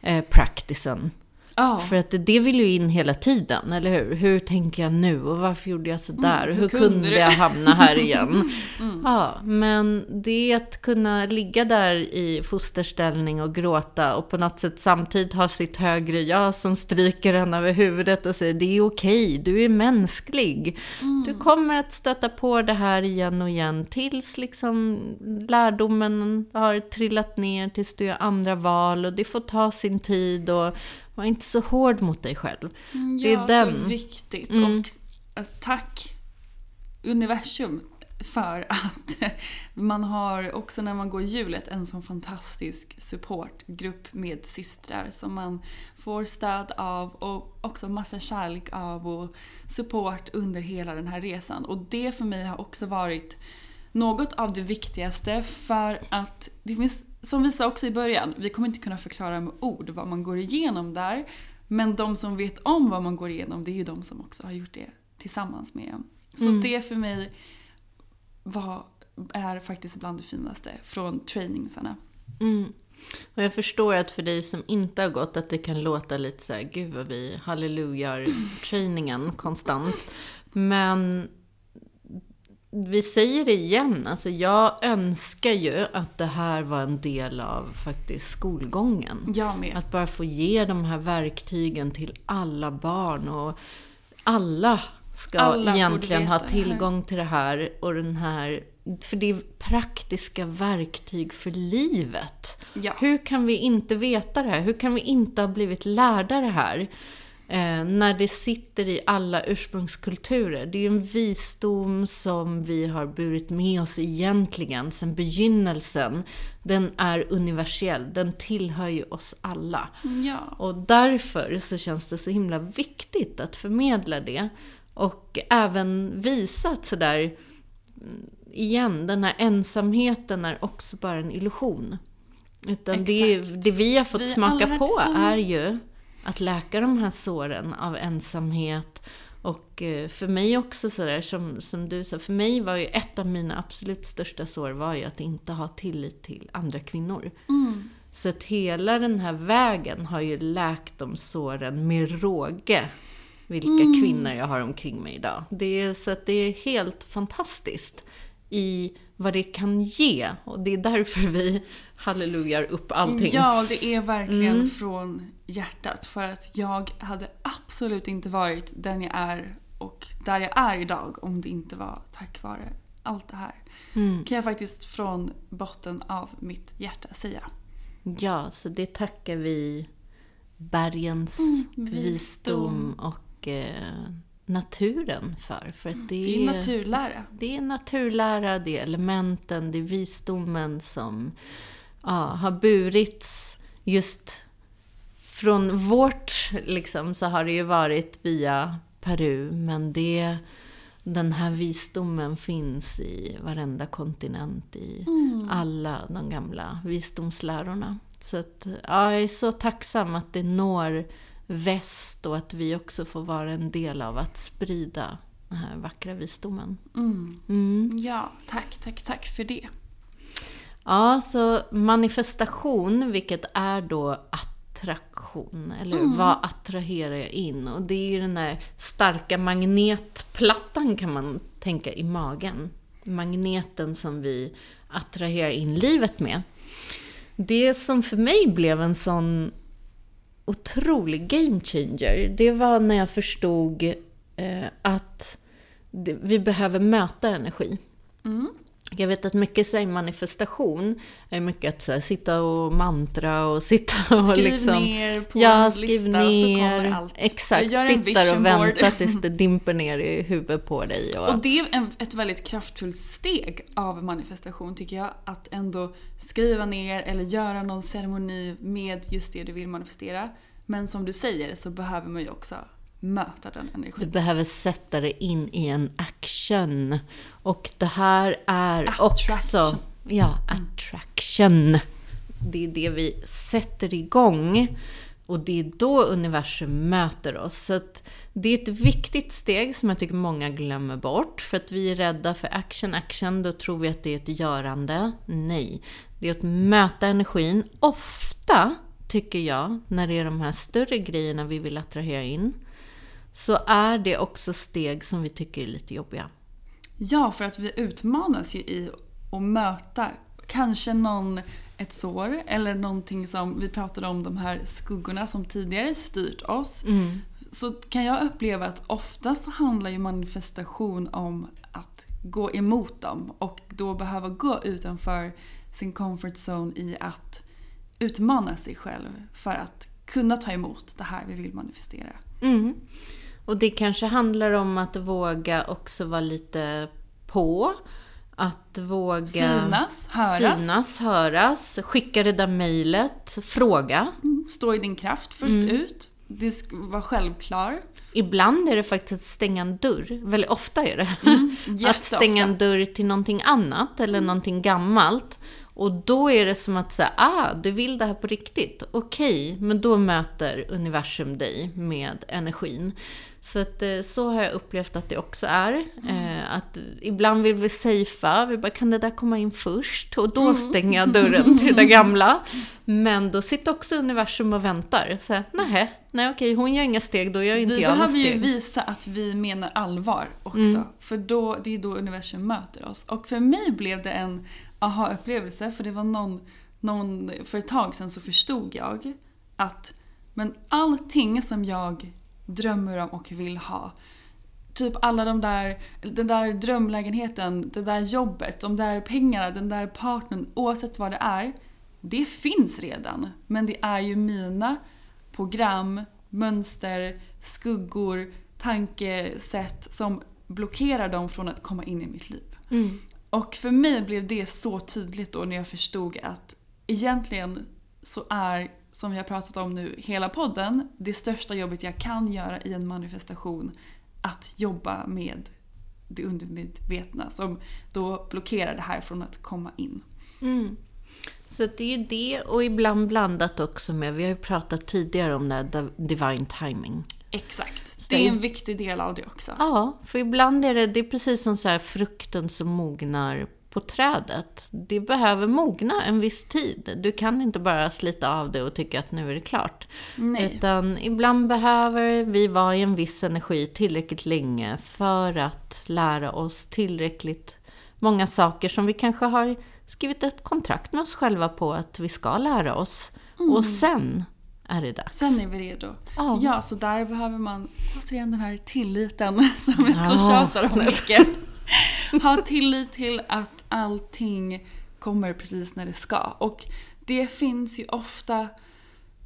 eh, practicen. Ja, För att det vill ju in hela tiden, eller hur? Hur tänker jag nu? Och varför gjorde jag sådär? Mm, hur hur kunde, kunde jag hamna här igen? Ja, men det är att kunna ligga där i fosterställning och gråta och på något sätt samtidigt ha sitt högre jag som stryker en över huvudet och säger det är okej, du är mänsklig. Du kommer att stöta på det här igen och igen tills liksom lärdomen har trillat ner, tills du gör andra val och det får ta sin tid och var inte så hård mot dig själv. Det är ja den. så viktigt. Mm. Och alltså, tack universum för att man har också när man går hjulet en sån fantastisk supportgrupp med systrar som man får stöd av och också massa kärlek av och support under hela den här resan. Och det för mig har också varit något av det viktigaste för att det finns, som vi sa också i början, vi kommer inte kunna förklara med ord vad man går igenom där. Men de som vet om vad man går igenom, det är ju de som också har gjort det tillsammans med en. Så det för mig var, är faktiskt bland det finaste från trainingsarna. Mm. Och jag förstår att för dig som inte har gått att det kan låta lite så här, gud vad vi hallelujar trainingen konstant. Men vi säger det igen, alltså jag önskar ju att det här var en del av faktiskt skolgången. Att bara få ge de här verktygen till alla barn och alla ska Alla egentligen ha tillgång till det här och den här för det är praktiska verktyg för livet. Ja. Hur kan vi inte veta det här? Hur kan vi inte ha blivit lärda det här? Eh, när det sitter i alla ursprungskulturer. Det är ju en visdom som vi har burit med oss egentligen sedan begynnelsen. Den är universell, den tillhör ju oss alla. Ja. Och därför så känns det så himla viktigt att förmedla det. Och även visa att sådär, mm, igen, den här ensamheten är också bara en illusion. Utan det, Exakt. det vi har fått Vi smaka på är ju att läka de här såren av ensamhet. Och eh, för mig också sådär, som, som du sa, för mig var ju ett av mina absolut största sår var ju att inte ha tillit till andra kvinnor. Mm. Så att hela den här vägen har ju läkt de såren med råge. Vilka Mm. kvinnor jag har omkring mig idag. Det är, så att det är helt fantastiskt i vad det kan ge. Och det är därför vi hallelujar upp allting. Ja, det är verkligen Mm. från hjärtat. För att jag hade absolut inte varit den jag är och där jag är idag om det inte var tack vare allt det här. Mm. Kan jag faktiskt från botten av mitt hjärta säga. Ja, så det tackar vi bergens Mm, visdom. och eh, naturen för. För att det, Det är naturlära. Det är naturlära, det är elementen, det är visdomen som ja, har burits just från vårt, liksom, så har det ju varit via Peru, men det, den här visdomen finns i varenda kontinent, i alla de gamla visdomslärorna. Så att, ja, jag är så tacksam att det når väst och att vi också får vara en del av att sprida den här vackra visdomen. Mm. Mm. Ja, tack, tack, tack för det. Ja, så manifestation, vilket är då attraktion, eller hur? Vad attraherar jag in? Och det är ju den här starka magnetplattan kan man tänka i magen. Magneten som vi attraherar in livet med. Det som för mig blev en sån otrolig game changer. Det var när jag förstod eh, att vi behöver möta energi. Mm. Jag vet att mycket säger manifestation är mycket att så här, sitta och mantra och sitta och Skriv liksom... ner på ja, en skriv lista så ner. kommer allt. Exakt, sitta och vänta tills det dimper ner i huvudet på dig. Och, Och det är en, ett väldigt kraftfullt steg av manifestation tycker jag. Att ändå skriva ner eller göra någon ceremoni med just det du vill manifestera. Men som du säger så behöver man ju också möta den Du energin. behöver sätta det in i en action. Och det här är också... Attraction. Ja, attraction. Det är det vi sätter igång. Och det är då universum möter oss. Så det är ett viktigt steg som jag tycker många glömmer bort. För att vi är rädda för action, action, då tror vi att det är ett görande. Nej, det är att möta energin. Ofta, tycker jag, när det är de här större grejerna vi vill attrahera in, så är det också steg som vi tycker är lite jobbiga. Ja, för att vi utmanas ju i att möta kanske någon, ett sår eller någonting som vi pratade om, de här skuggorna som tidigare styrt oss. Så kan jag uppleva att ofta så handlar ju manifestation om att gå emot dem och då behöva gå utanför sin comfort zone i att utmana sig själv för att kunna ta emot det här vi vill manifestera. Mm. Och det kanske handlar om att våga också vara lite på. Att våga Synas, höras. synas, höras, skicka det där mejlet, fråga. Stå i din kraft fullt ut. Det ska vara självklar. Ibland är det faktiskt att stänga en dörr. Väldigt ofta är det. att jätteofta. stänga en dörr till någonting annat eller någonting gammalt. Och då är det som att säga, ah, du vill det här på riktigt. Okej, men då möter universum dig med energin. Så att eh, så har jag upplevt att det också är. Eh, att ibland vill vi safea, vi bara, kan det där komma in först? Och då stänger jag dörren till det gamla. Men då sitter också universum och väntar. Så här, nej, nej okej, hon gör inga steg, då gör inte Vi jag några behöver ju steg. visa att vi menar allvar också. För då, det är då universum möter oss. Och för mig blev det en aha-upplevelse. För det var någon, någon, för ett tag sedan så förstod jag att men allting som jag drömmer om och vill ha. Typ alla de där, den där drömlägenheten, det där jobbet, de där pengarna, den där partnern, oavsett vad det är. Det finns redan. Men det är ju mina program, mönster, skuggor, tankesätt som blockerar dem från att komma in i mitt liv. Mm. Och för mig blev det så tydligt då när jag förstod att egentligen så är, som vi har pratat om nu hela podden, det största jobbet jag kan göra i en manifestation att jobba med det undermedvetna som då blockerar det här från att komma in. Mm. Så det är ju det och ibland blandat också med, vi har ju pratat tidigare om det här div- divine timing. Exakt. det Det är en viktig del av det också. Ja, för ibland är det, det är precis som så frukten som mognar på trädet. Det behöver mogna en viss tid. Du kan inte bara slita av det och tycka att nu är det klart. Nej. Utan ibland behöver vi vara i en viss energi tillräckligt länge för att lära oss tillräckligt många saker som vi kanske har skrivit ett kontrakt med oss själva på att vi ska lära oss. Och sen är det dags. Sen är vi redo. Ja. Ja, så där behöver man återigen den här tilliten som vi också Ja. tjatar om mycket. ha tillit till att allting kommer precis när det ska. Och det finns ju ofta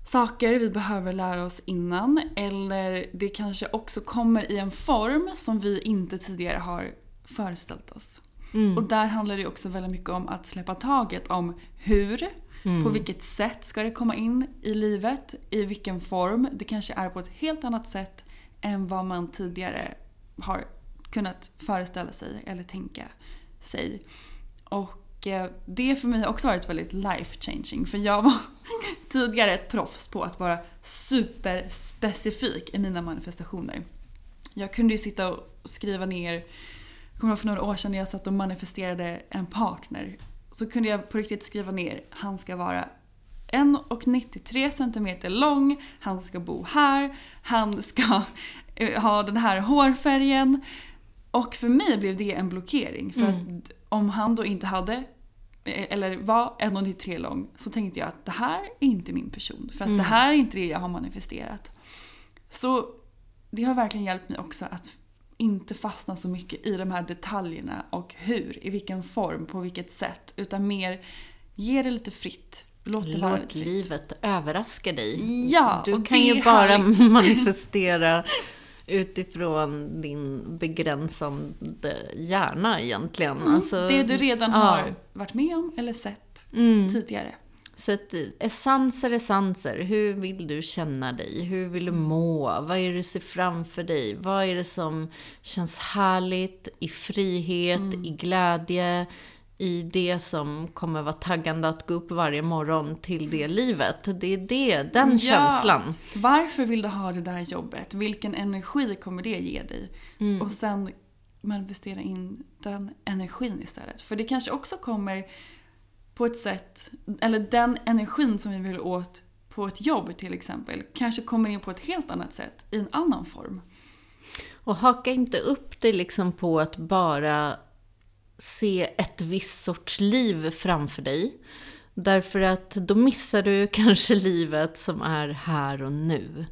saker vi behöver lära oss innan eller det kanske också kommer i en form som vi inte tidigare har föreställt oss. Och där handlar det också väldigt mycket om att släppa taget om hur, på vilket sätt ska det komma in i livet, i vilken form. Det kanske är på ett helt annat sätt än vad man tidigare har kunnat föreställa sig eller tänka sig. Och eh, det för mig har också varit väldigt life changing för jag var tidigare ett proffs på att vara superspecifik i mina manifestationer. Jag kunde ju sitta och skriva ner, jag kommer ihåg för några år sedan när jag satt och manifesterade en partner. Så kunde jag på riktigt skriva ner, han ska vara 1,93 cm lång, han ska bo här, han ska eh, ha den här hårfärgen. Och för mig blev det en blockering. För att om han då inte hade eller var 1,93 lång så tänkte jag att det här är inte min person. För att Mm. det här är inte det jag har manifesterat. Så det har verkligen hjälpt mig också att inte fastna så mycket i de här detaljerna och hur, i vilken form, på vilket sätt. Utan mer ge det lite fritt. Låt det Låt lite fritt. livet överraska dig. Ja, Du kan ju bara härligt. manifestera utifrån din begränsande hjärna egentligen. Alltså, Mm, det du redan ja. har varit med om eller sett Mm. tidigare. Så att essenser, essenser. Hur vill du känna dig? Hur vill du må? Vad är det du ser framför dig? Vad är det som känns härligt, i frihet, Mm. i glädje? I det som kommer vara taggande att gå upp varje morgon till det livet. Det är det, den Ja. känslan. Varför vill du ha det där jobbet? Vilken energi kommer det ge dig? Mm. Och sen manifestera in den energin istället. För det kanske också kommer på ett sätt, eller den energin som vi vill åt på ett jobb till exempel, kanske kommer in på ett helt annat sätt i en annan form. Och haka inte upp dig liksom på att bara se ett visst sorts liv framför dig. Därför att då missar du kanske livet som är här och nu.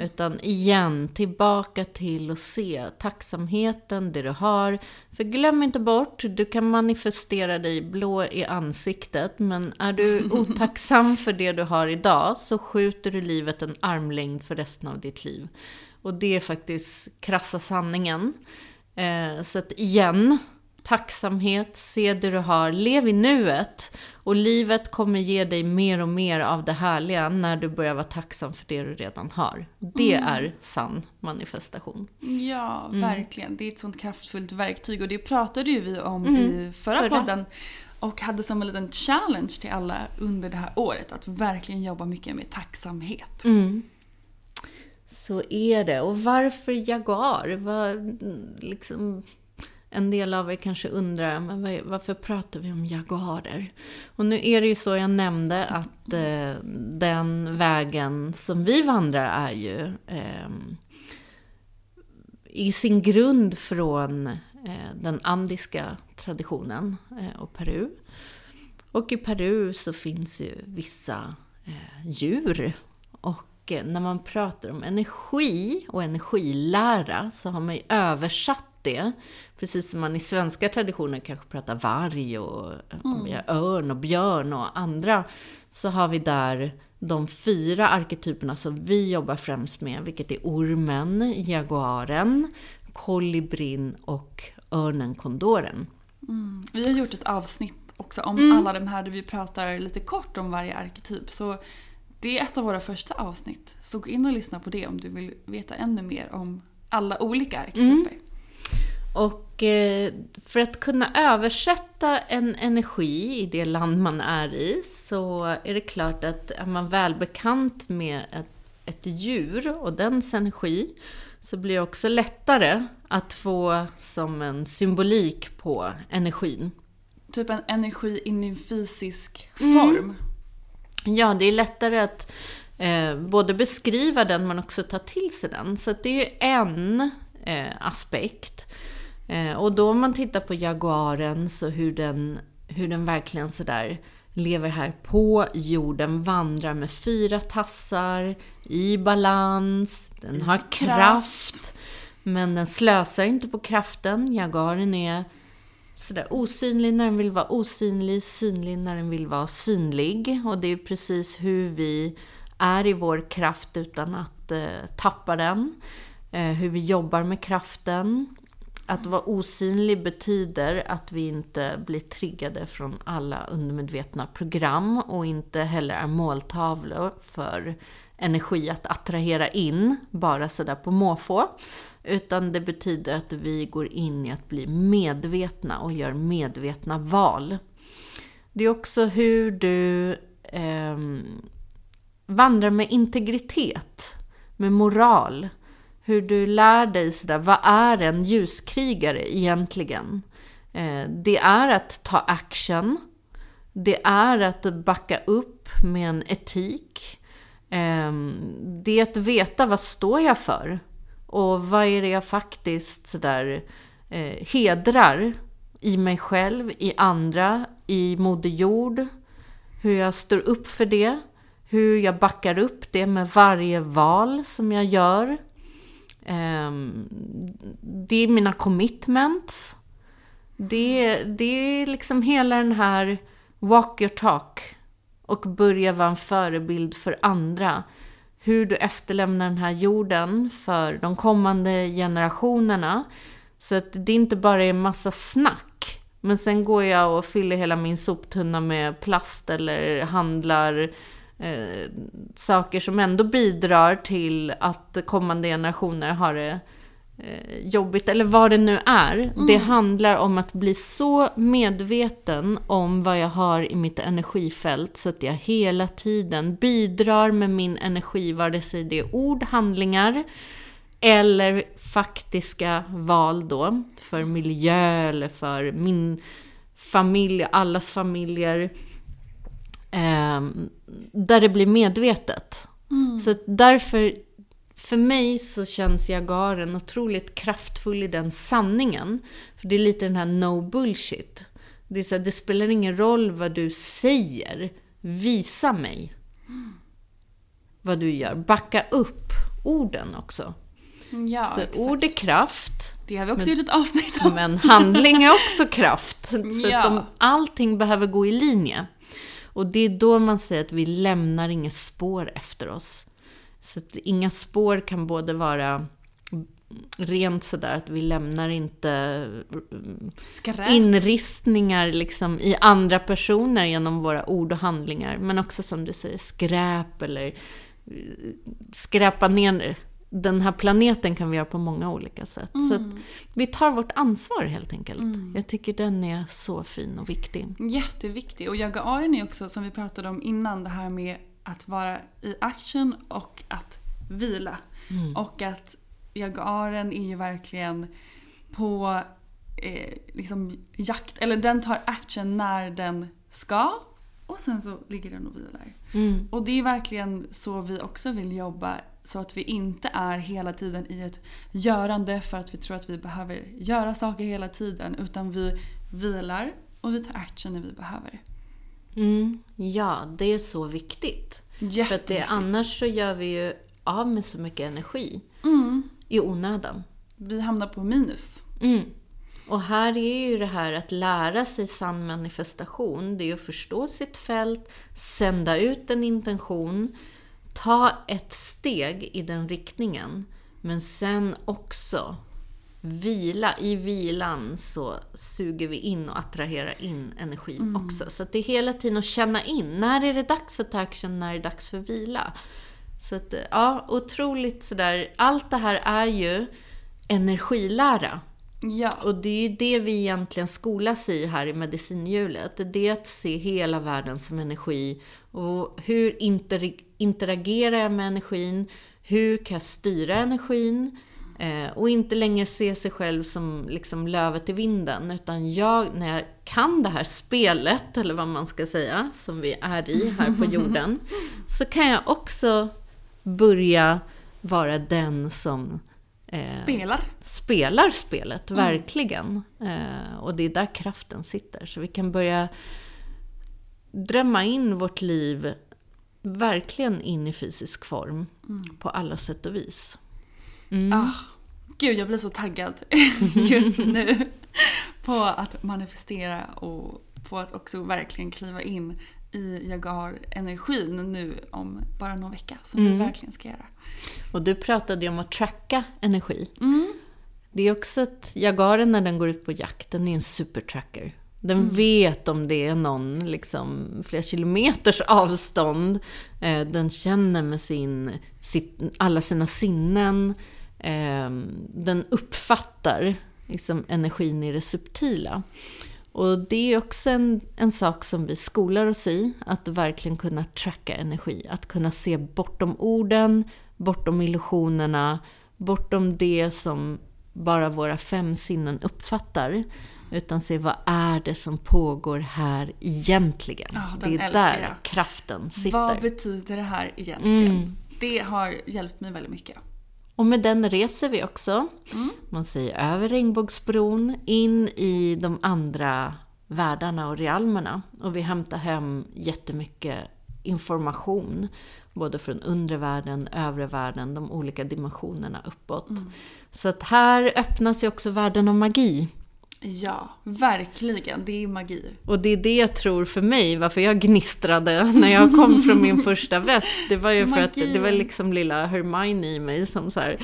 Utan igen, tillbaka till att se tacksamheten, det du har. För glöm inte bort, du kan manifestera dig blå i ansiktet. Men är du otacksam för det du har idag så skjuter du livet en armlängd för resten av ditt liv. Och det är faktiskt krassa sanningen. Eh, så att igen, tacksamhet, se det du har, lev i nuet. Och livet kommer ge dig mer och mer av det härliga när du börjar vara tacksam för det du redan har. Det är sann manifestation. Ja, Mm. verkligen. Det är ett sånt kraftfullt verktyg och det pratade ju vi om i förra, Mm. Förra. podden. Och hade som en liten challenge till alla under det här året att verkligen jobba mycket med tacksamhet. Mm. Så är det. Och varför Jaguar? Vad, liksom, en del av er kanske undrar, men varför pratar vi om jaguarer? Och nu är det ju så jag nämnde att eh, den vägen som vi vandrar är ju eh, i sin grund från eh, den andiska traditionen eh, och Peru. Och i Peru så finns ju vissa eh, djur. Och eh, när man pratar om energi och energilära så har man ju översatt det. Precis som man i svenska traditioner kanske pratar varg och mm. örn och björn och andra. Så har vi där de fyra arketyperna som vi jobbar främst med, vilket är ormen, jaguaren, kolibrin och örnen, kondoren. Mm. Vi har gjort ett avsnitt också om alla de här där vi pratar lite kort om varje arketyp. Så det är ett av våra första avsnitt. Så gå in och lyssna på det om du vill veta ännu mer om alla olika arketyper. Och eh, för att kunna översätta en energi i det land man är i så är det klart att är man välbekant med ett, ett djur och dens energi så blir det också lättare att få som en symbolik på energin. Typ en energi in i en fysisk form. Ja, det är lättare att eh, både beskriva den men också ta till sig den. Så det är ju en eh, aspekt. Eh, och då om man tittar på jaguaren så hur den, hur den verkligen sådär lever här på jorden, vandrar med fyra tassar, i balans, den har kraft. Men den slösar inte på kraften. Jaguaren är sådär osynlig när den vill vara osynlig, synlig när den vill vara synlig. Och det är precis hur vi är i vår kraft utan att eh, tappa den. Eh, hur vi jobbar med kraften. Att vara osynlig betyder att vi inte blir triggade från alla undermedvetna program och inte heller är måltavlor för energi att attrahera in, bara sådär på måfå. Utan det betyder att vi går in i att bli medvetna och gör medvetna val. Det är också hur du eh, vandrar med integritet, med moral. Hur du lär dig sådär, vad är en ljuskrigare egentligen? Eh, det är att ta action. Det är att backa upp med en etik. Eh, det är att veta vad står jag för? Och vad är det jag faktiskt sådär eh, hedrar? I mig själv, i andra, i Moder Jord. Hur jag står upp för det. Hur jag backar upp det med varje val som jag gör. Eh, det är mina commitments. Det, det är liksom hela den här walk your talk och börja vara en förebild för andra. Hur du efterlämnar den här jorden för de kommande generationerna. Så att det inte bara är massa snack. Men sen går jag och fyller hela min soptunna med plast eller handlar eh, saker som ändå bidrar till att kommande generationer har det eh, jobbigt, eller vad det nu är. Mm. Det handlar om att bli så medveten om vad jag har i mitt energifält så att jag hela tiden bidrar med min energi, vare sig det är ord, handlingar eller faktiska val då, för miljö eller för min familj, allas familjer. Eh, där det blir medvetet. Mm. Så därför, för mig så känns Jagaren otroligt kraftfull i den sanningen. För det är lite den här no bullshit. Det, är så här, det spelar ingen roll vad du säger. Visa mig vad du gör. Backa upp orden också. Ja, så exakt. ord är kraft. Det har vi också men, gjort ett avsnitt om. Men handling är också kraft. Så ja. att de, allting behöver gå i linje. Och det är då man säger att vi lämnar inga spår efter oss. Så att inga spår kan både vara rent sådär att vi lämnar inte Skräp. inristningar liksom i andra personer genom våra ord och handlingar. Men också som du säger, skräp eller eh, skräpa ner den här planeten kan vi göra på många olika sätt. Mm. Så vi tar vårt ansvar helt enkelt. Mm. Jag tycker den är så fin och viktig. Jätteviktig. Och Jagaren är också, som vi pratade om innan, det här med att vara i action och att vila. Mm. Och att Jagaren är ju verkligen på eh, liksom jakt, eller den tar action när den ska och sen så ligger den och vilar. Mm. Och det är verkligen så vi också vill jobba så att vi inte är hela tiden i ett görande för att vi tror att vi behöver göra saker hela tiden. Utan vi vilar och vi tar action när vi behöver. Mm, ja, det är så viktigt. För att det, annars så gör vi ju av med så mycket energi mm. i onödan. Vi hamnar på minus. Mm. Och här är ju det här att lära sig sann manifestation, det är att förstå sitt fält, sända ut en intention, ta ett steg i den riktningen, men sen också vila. I vilan så suger vi in och attraherar in energin mm. också. Så det är hela tiden att känna in. När är det dags att ta action? När är det dags för vila? Så att, ja, otroligt sådär. Allt det här är ju energilära. Ja. Och det är ju det vi egentligen skolas i här i medicinhjulet. Det är att se hela världen som energi. Och hur inter interagerar jag med energin? Hur kan jag styra energin? Eh, och inte längre se sig själv som liksom lövet i vinden. Utan jag, när jag kan det här spelet, eller vad man ska säga, som vi är i här på jorden. så kan jag också börja vara den som Eh, spelar. Spelar spelet, mm. verkligen. Eh, och det är där kraften sitter. Så vi kan börja drömma in vårt liv verkligen in i fysisk form. Mm. På alla sätt och vis. Mm. Ah, gud, jag blir så taggad just nu. på att manifestera och på att också verkligen kliva in i Jagar-energin nu om bara någon vecka. Som vi mm. verkligen ska göra. Och du pratade ju om att tracka energi. Mm. Det är också att jagaren när den går ut på jakt, den är en supertracker. Den mm. vet om det är någon liksom, flera kilometers avstånd. Eh, den känner med sin, sitt, alla sina sinnen. Eh, den uppfattar liksom, energin i det subtila. Och det är också en, en sak som vi skolar oss i, att verkligen kunna tracka energi. Att kunna se bortom orden, bortom illusionerna, bortom det som bara våra fem sinnen uppfattar. Utan se vad är det som pågår här egentligen. Ja, det är där jag. kraften sitter. Vad betyder det här egentligen? Mm. Det har hjälpt mig väldigt mycket. Och med den reser vi också. Man säger över regnbågsbron, in i de andra världarna och realmerna. Och vi hämtar hem jättemycket information. Både från undre världen, övre världen, de olika dimensionerna uppåt. Så att här öppnas ju också världen av magi. Ja, verkligen. Det är magi. Och det är det jag tror för mig, varför jag gnistrade när jag kom från min första väst. Det var ju för att Magi. det var liksom lilla Hermione i mig som så här,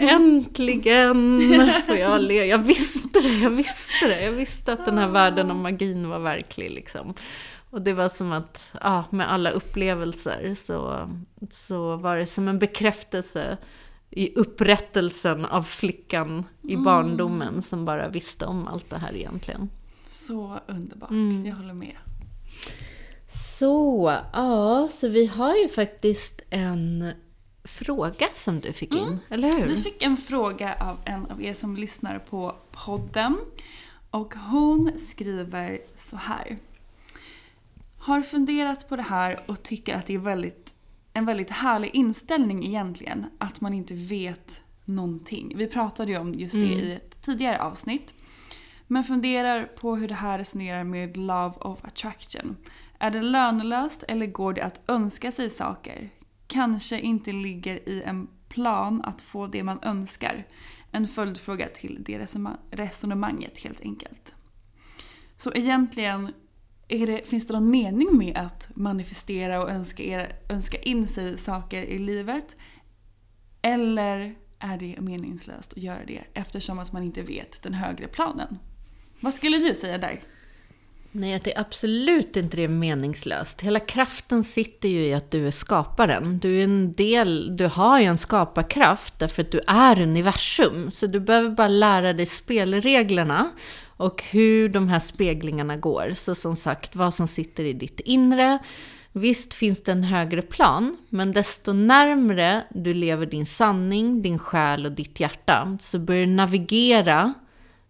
äntligen får jag le. Jag visste det, jag visste det. Jag visste att den här världen av magin var verklig liksom. Och det var som att, ja, med alla upplevelser så, så var det som en bekräftelse i upprättelsen av flickan i barndomen som bara visste om allt det här egentligen. Så underbart. Mm. Jag håller med. Så, ja, så vi har ju faktiskt en fråga som du fick in, eller hur? Vi fick en fråga av en av er som lyssnar på podden. Och hon skriver så här. Har funderat på det här och tycker att det är väldigt, en väldigt härlig inställning egentligen. Att man inte vet någonting. Vi pratade ju om just det i ett tidigare avsnitt. Men funderar på hur det här resonerar med Love of Attraction. Är det lönelöst eller går det att önska sig saker? Kanske inte ligger i en plan att få det man önskar. En följdfråga till det resonema- resonemanget helt enkelt. Så egentligen, det, finns det någon mening med att manifestera och önska, er, önska in sig saker i livet? Eller är det meningslöst att göra det eftersom att man inte vet den högre planen? Vad skulle du säga där? Nej, att det är absolut inte det är meningslöst. Hela kraften sitter ju i att du är skaparen. Du är en del, du har ju en skaparkraft därför att du är universum. Så du behöver bara lära dig spelreglerna och hur de här speglingarna går. Så som sagt, vad som sitter i ditt inre. Visst finns det en högre plan, men desto närmre du lever din sanning, din själ och ditt hjärta så börjar du navigera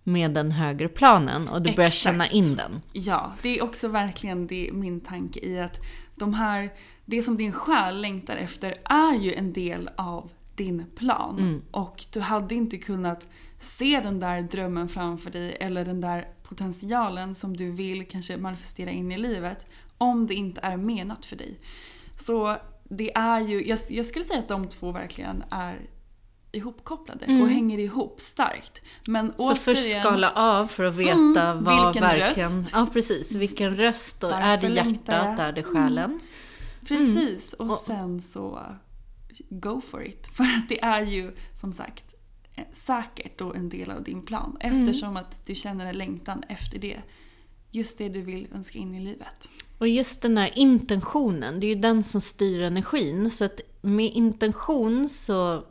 med den högre planen och du börjar Exakt. känna in den. Ja, det är också verkligen det, min tanke i att de här, det som din själ längtar efter är ju en del av din plan. Och du hade inte kunnat se den där drömmen framför dig eller den där potentialen som du vill kanske manifestera in i livet om det inte är menat för dig. Så det är ju, jag, jag skulle säga att de två verkligen är ihopkopplade och hänger ihop starkt. Men Så först återigen- skala av för att veta Mm, vad vilken verkligen... röst. Ja, precis. Vilken röst och Varför är det hjärtat, är det själen? Precis, och sen så go for it. För att det är ju som sagt säkert och en del av din plan. Eftersom att du känner en längtan efter det. Just det du vill önska in i livet. Och just den här intentionen, det är ju den som styr energin. Så att med intention så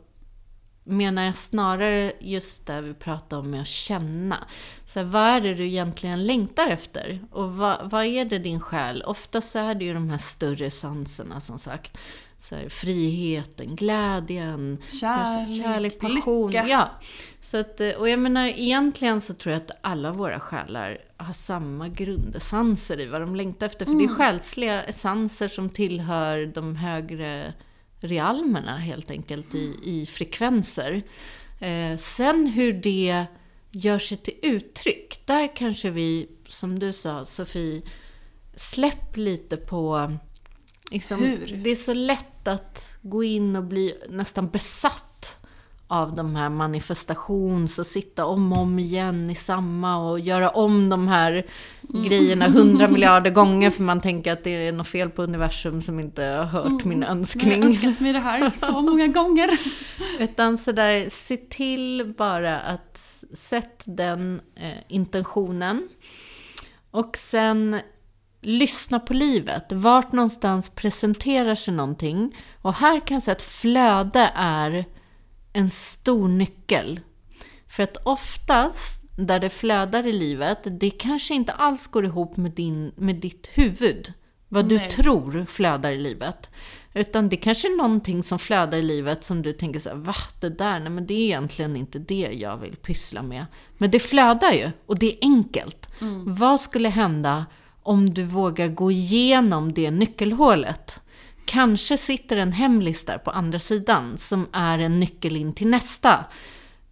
menar jag snarare just det vi pratar om med att känna. Så här, vad är det du egentligen längtar efter? Och vad, vad är det din själ? Ofta så är det ju de här större sanserna som sagt. Så här, friheten, glädjen, Kärlek, kärlek passion. lycka. Ja. Så att, eh, och jag menar, egentligen så tror jag att alla våra själar har samma grundessenser i vad de längtar efter. För det är själsliga essenser som tillhör de högre realmerna helt enkelt i, i frekvenser. Eh, sen hur det gör sig till uttryck, där kanske vi, som du sa Sofie, släpp lite på Liksom, Hur? Det är så lätt att gå in och bli nästan besatt av de här manifestations och sitta om och om igen i samma och göra om de här grejerna hundra miljarder gånger för man tänker att det är något fel på universum som inte har hört min Men jag har önskning. önskat mig det här så många gånger. Utan sådär, se till bara att sätt den eh, intentionen. Och sen lyssna på livet. Vart någonstans presenterar sig någonting. Och här kan jag säga att flöde är en stor nyckel. För att oftast, där det flödar i livet, det kanske inte alls går ihop med, din, med ditt huvud. Vad du Nej. tror flödar i livet. Utan det kanske är någonting som flödar i livet som du tänker så här, va? Det där, nej men det är egentligen inte det jag vill pyssla med. Men det flödar ju, och det är enkelt. Vad skulle hända om du vågar gå igenom det nyckelhålet? kanske sitter en hemlis där på andra sidan som är en nyckel in till nästa.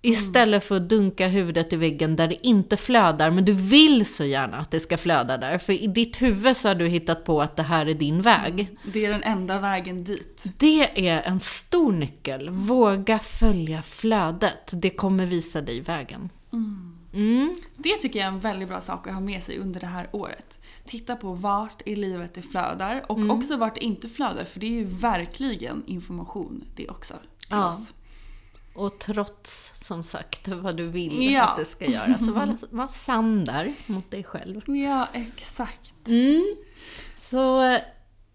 Istället för att dunka huvudet i väggen där det inte flödar, men du vill så gärna att det ska flöda där. För i ditt huvud så har du hittat på att det här är din väg. Det är den enda vägen dit. Det är en stor nyckel. Våga följa flödet. Det kommer visa dig vägen. Mm. Det tycker jag är en väldigt bra sak att ha med sig under det här året. Titta på vart i livet det flödar och också vart det inte flödar för det är ju verkligen information det också till Ja. oss. Och trots, som sagt, vad du vill Ja. att det ska göra, så var, var sann där mot dig själv. Ja, exakt. Mm. Så eh,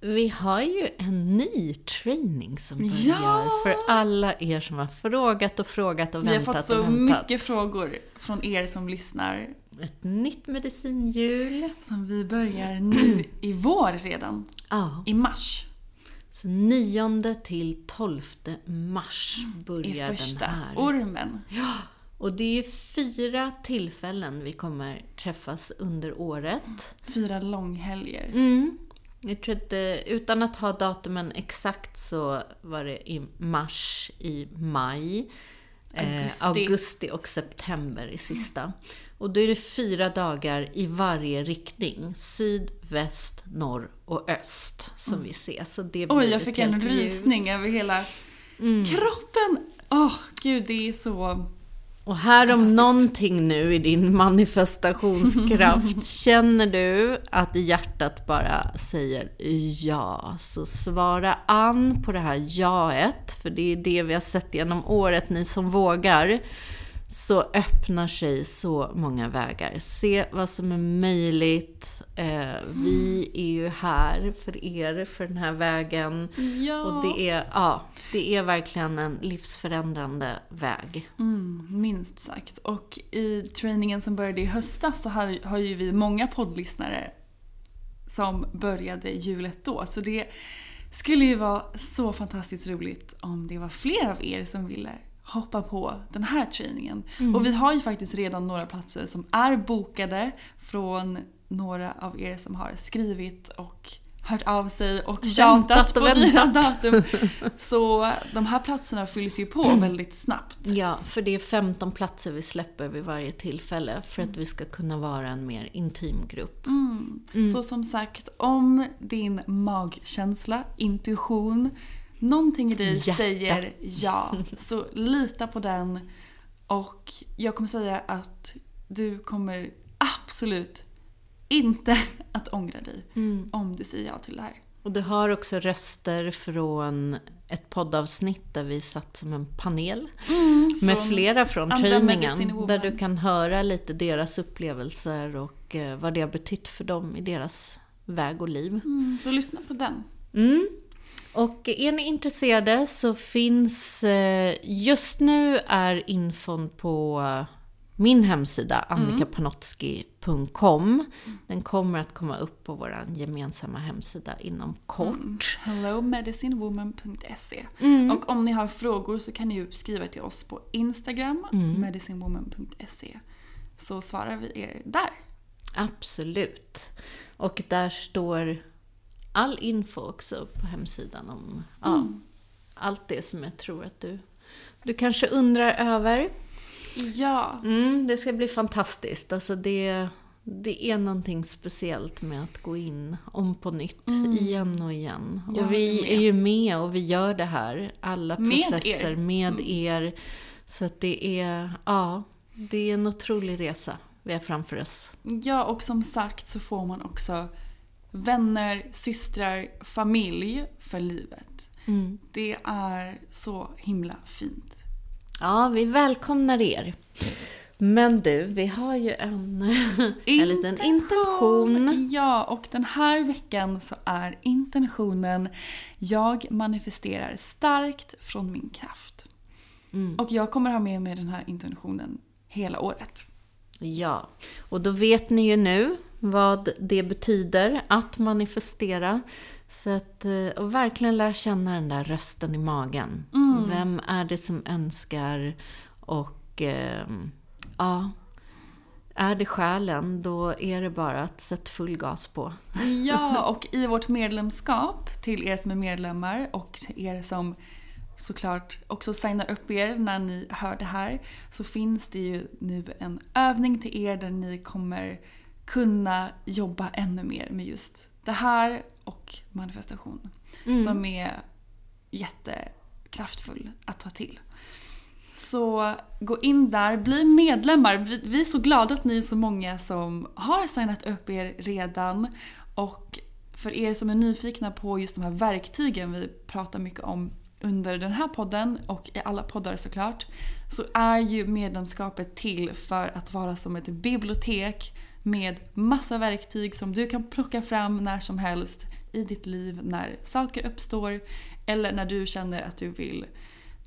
vi har ju en ny training som börjar Ja! för alla er som har frågat och frågat och Vi har väntat fått så och väntat. mycket frågor från er som lyssnar Ett nytt medicinhjul. som vi börjar nu i vår redan. Ja. I mars. Så 9 till 12 mars I börjar första den här. ormen. Och det är fyra tillfällen vi kommer träffas under året. Fyra långhelger. Mm. Jag tror att eh, utan att ha datumen exakt så var det i mars, i maj, eh, Augusti. augusti och september i sista. Och då är det fyra dagar i varje riktning. Syd, väst, norr och öst som vi ser. Så det Oj, jag fick en rysning över hela Mm. kroppen. Åh, gud det är så... Och här om någonting nu i din manifestationskraft, känner du att hjärtat bara säger ja, så svara an på det här jaet, för det är det vi har sett genom året, ni som vågar, så öppnar sig så många vägar. Se vad som är möjligt. Eh, vi är ju här för er, för den här vägen. Ja. Och det är, ja, det är verkligen en livsförändrande väg. Mm, minst sagt. Och i träningen som började i höstas så har, har ju vi många poddlyssnare som började hjulet då. Så det skulle ju vara så fantastiskt roligt om det var fler av er som ville hoppa på den här träningen. Och vi har ju faktiskt redan några platser som är bokade från några av er som har skrivit och hört av sig och tjatat på nya datum. Så de här platserna fylls ju på väldigt snabbt. Ja, för det är 15 platser vi släpper vid varje tillfälle för att vi ska kunna vara en mer intim grupp. Mm. Så som sagt, om din magkänsla, intuition, någonting i dig Hjärta. säger ja, så lita på den. Och jag kommer säga att du kommer absolut inte att ångra dig om du säger ja till det här. Och du har också röster från ett poddavsnitt där vi satt som en panel med från flera från Woman. Där du kan höra lite deras upplevelser och eh, vad det har betytt för dem i deras väg och liv. Så lyssna på den. Mm. Och är ni intresserade så finns, eh, just nu är infon på min hemsida annikapanotski.com. Den kommer att komma upp på vår gemensamma hemsida inom kort. hellomedicinewoman.se Mm. Och om ni har frågor så kan ni ju skriva till oss på Instagram, Mm. medicinewoman.se. Så svarar vi er där. Absolut. Och där står all info också på hemsidan om ja, allt det som jag tror att du, du kanske undrar över. Ja. Mm, det ska bli fantastiskt. Alltså det, det är någonting speciellt med att gå in om på nytt, igen och igen. Jag och vi med. är ju med och vi gör det här. Alla Med er. processer med er. Så att det är, ja, det är en otrolig resa vi har framför oss. ja, och som sagt så får man också vänner, systrar, familj för livet. Mm. Det är så himla fint. Ja, vi välkomnar er. Men du, vi har ju en, en liten intention. Ja, och den här veckan så är intentionen Jag manifesterar starkt från min kraft. Mm. Och jag kommer ha med mig den här intentionen hela året. Ja, och då vet ni ju nu vad det betyder att manifestera. Så att, eh, och verkligen lära känna den där rösten i magen. Vem är det som önskar? Och ehm, ja, är det själen, då är det bara att sätta full gas på. Ja, och i vårt medlemskap till er som är medlemmar och er som såklart också signar upp er när ni hör det här så finns det ju nu en övning till er där ni kommer kunna jobba ännu mer med just det här och manifestation. Mm. Som är jättekraftfull att ta till. Så gå in där, bli medlemmar. Vi, vi är så glada att ni är så många som har signat upp er redan. Och för er som är nyfikna på just de här verktygen vi pratar mycket om under den här podden och i alla poddar såklart så är ju medlemskapet till för att vara som ett bibliotek med massa verktyg som du kan plocka fram när som helst i ditt liv när saker uppstår eller när du känner att du vill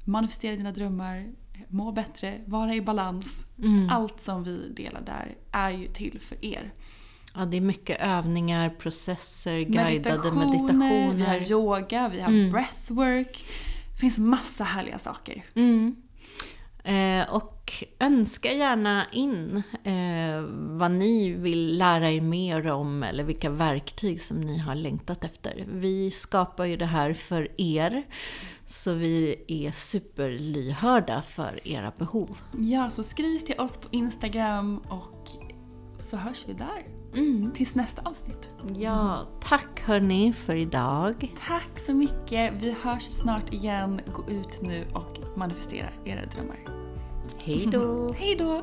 manifestera dina drömmar, må bättre, vara i balans. Mm. Allt som vi delar där är ju till för er. Ja, det är mycket övningar, processer, guidade meditationer. Vi har yoga, vi har mm. breathwork. Det finns massa härliga saker. Mm. Eh, och önska gärna in eh, vad ni vill lära er mer om eller vilka verktyg som ni har längtat efter. Vi skapar ju det här för er. Så vi är superlyhörda för era behov. Ja, så skriv till oss på Instagram och så hörs vi där. Mm. Tills nästa avsnitt. Ja, tack hörni för idag. Tack så mycket. Vi hörs snart igen. Gå ut nu och manifestera era drömmar. Hej då. Hej då.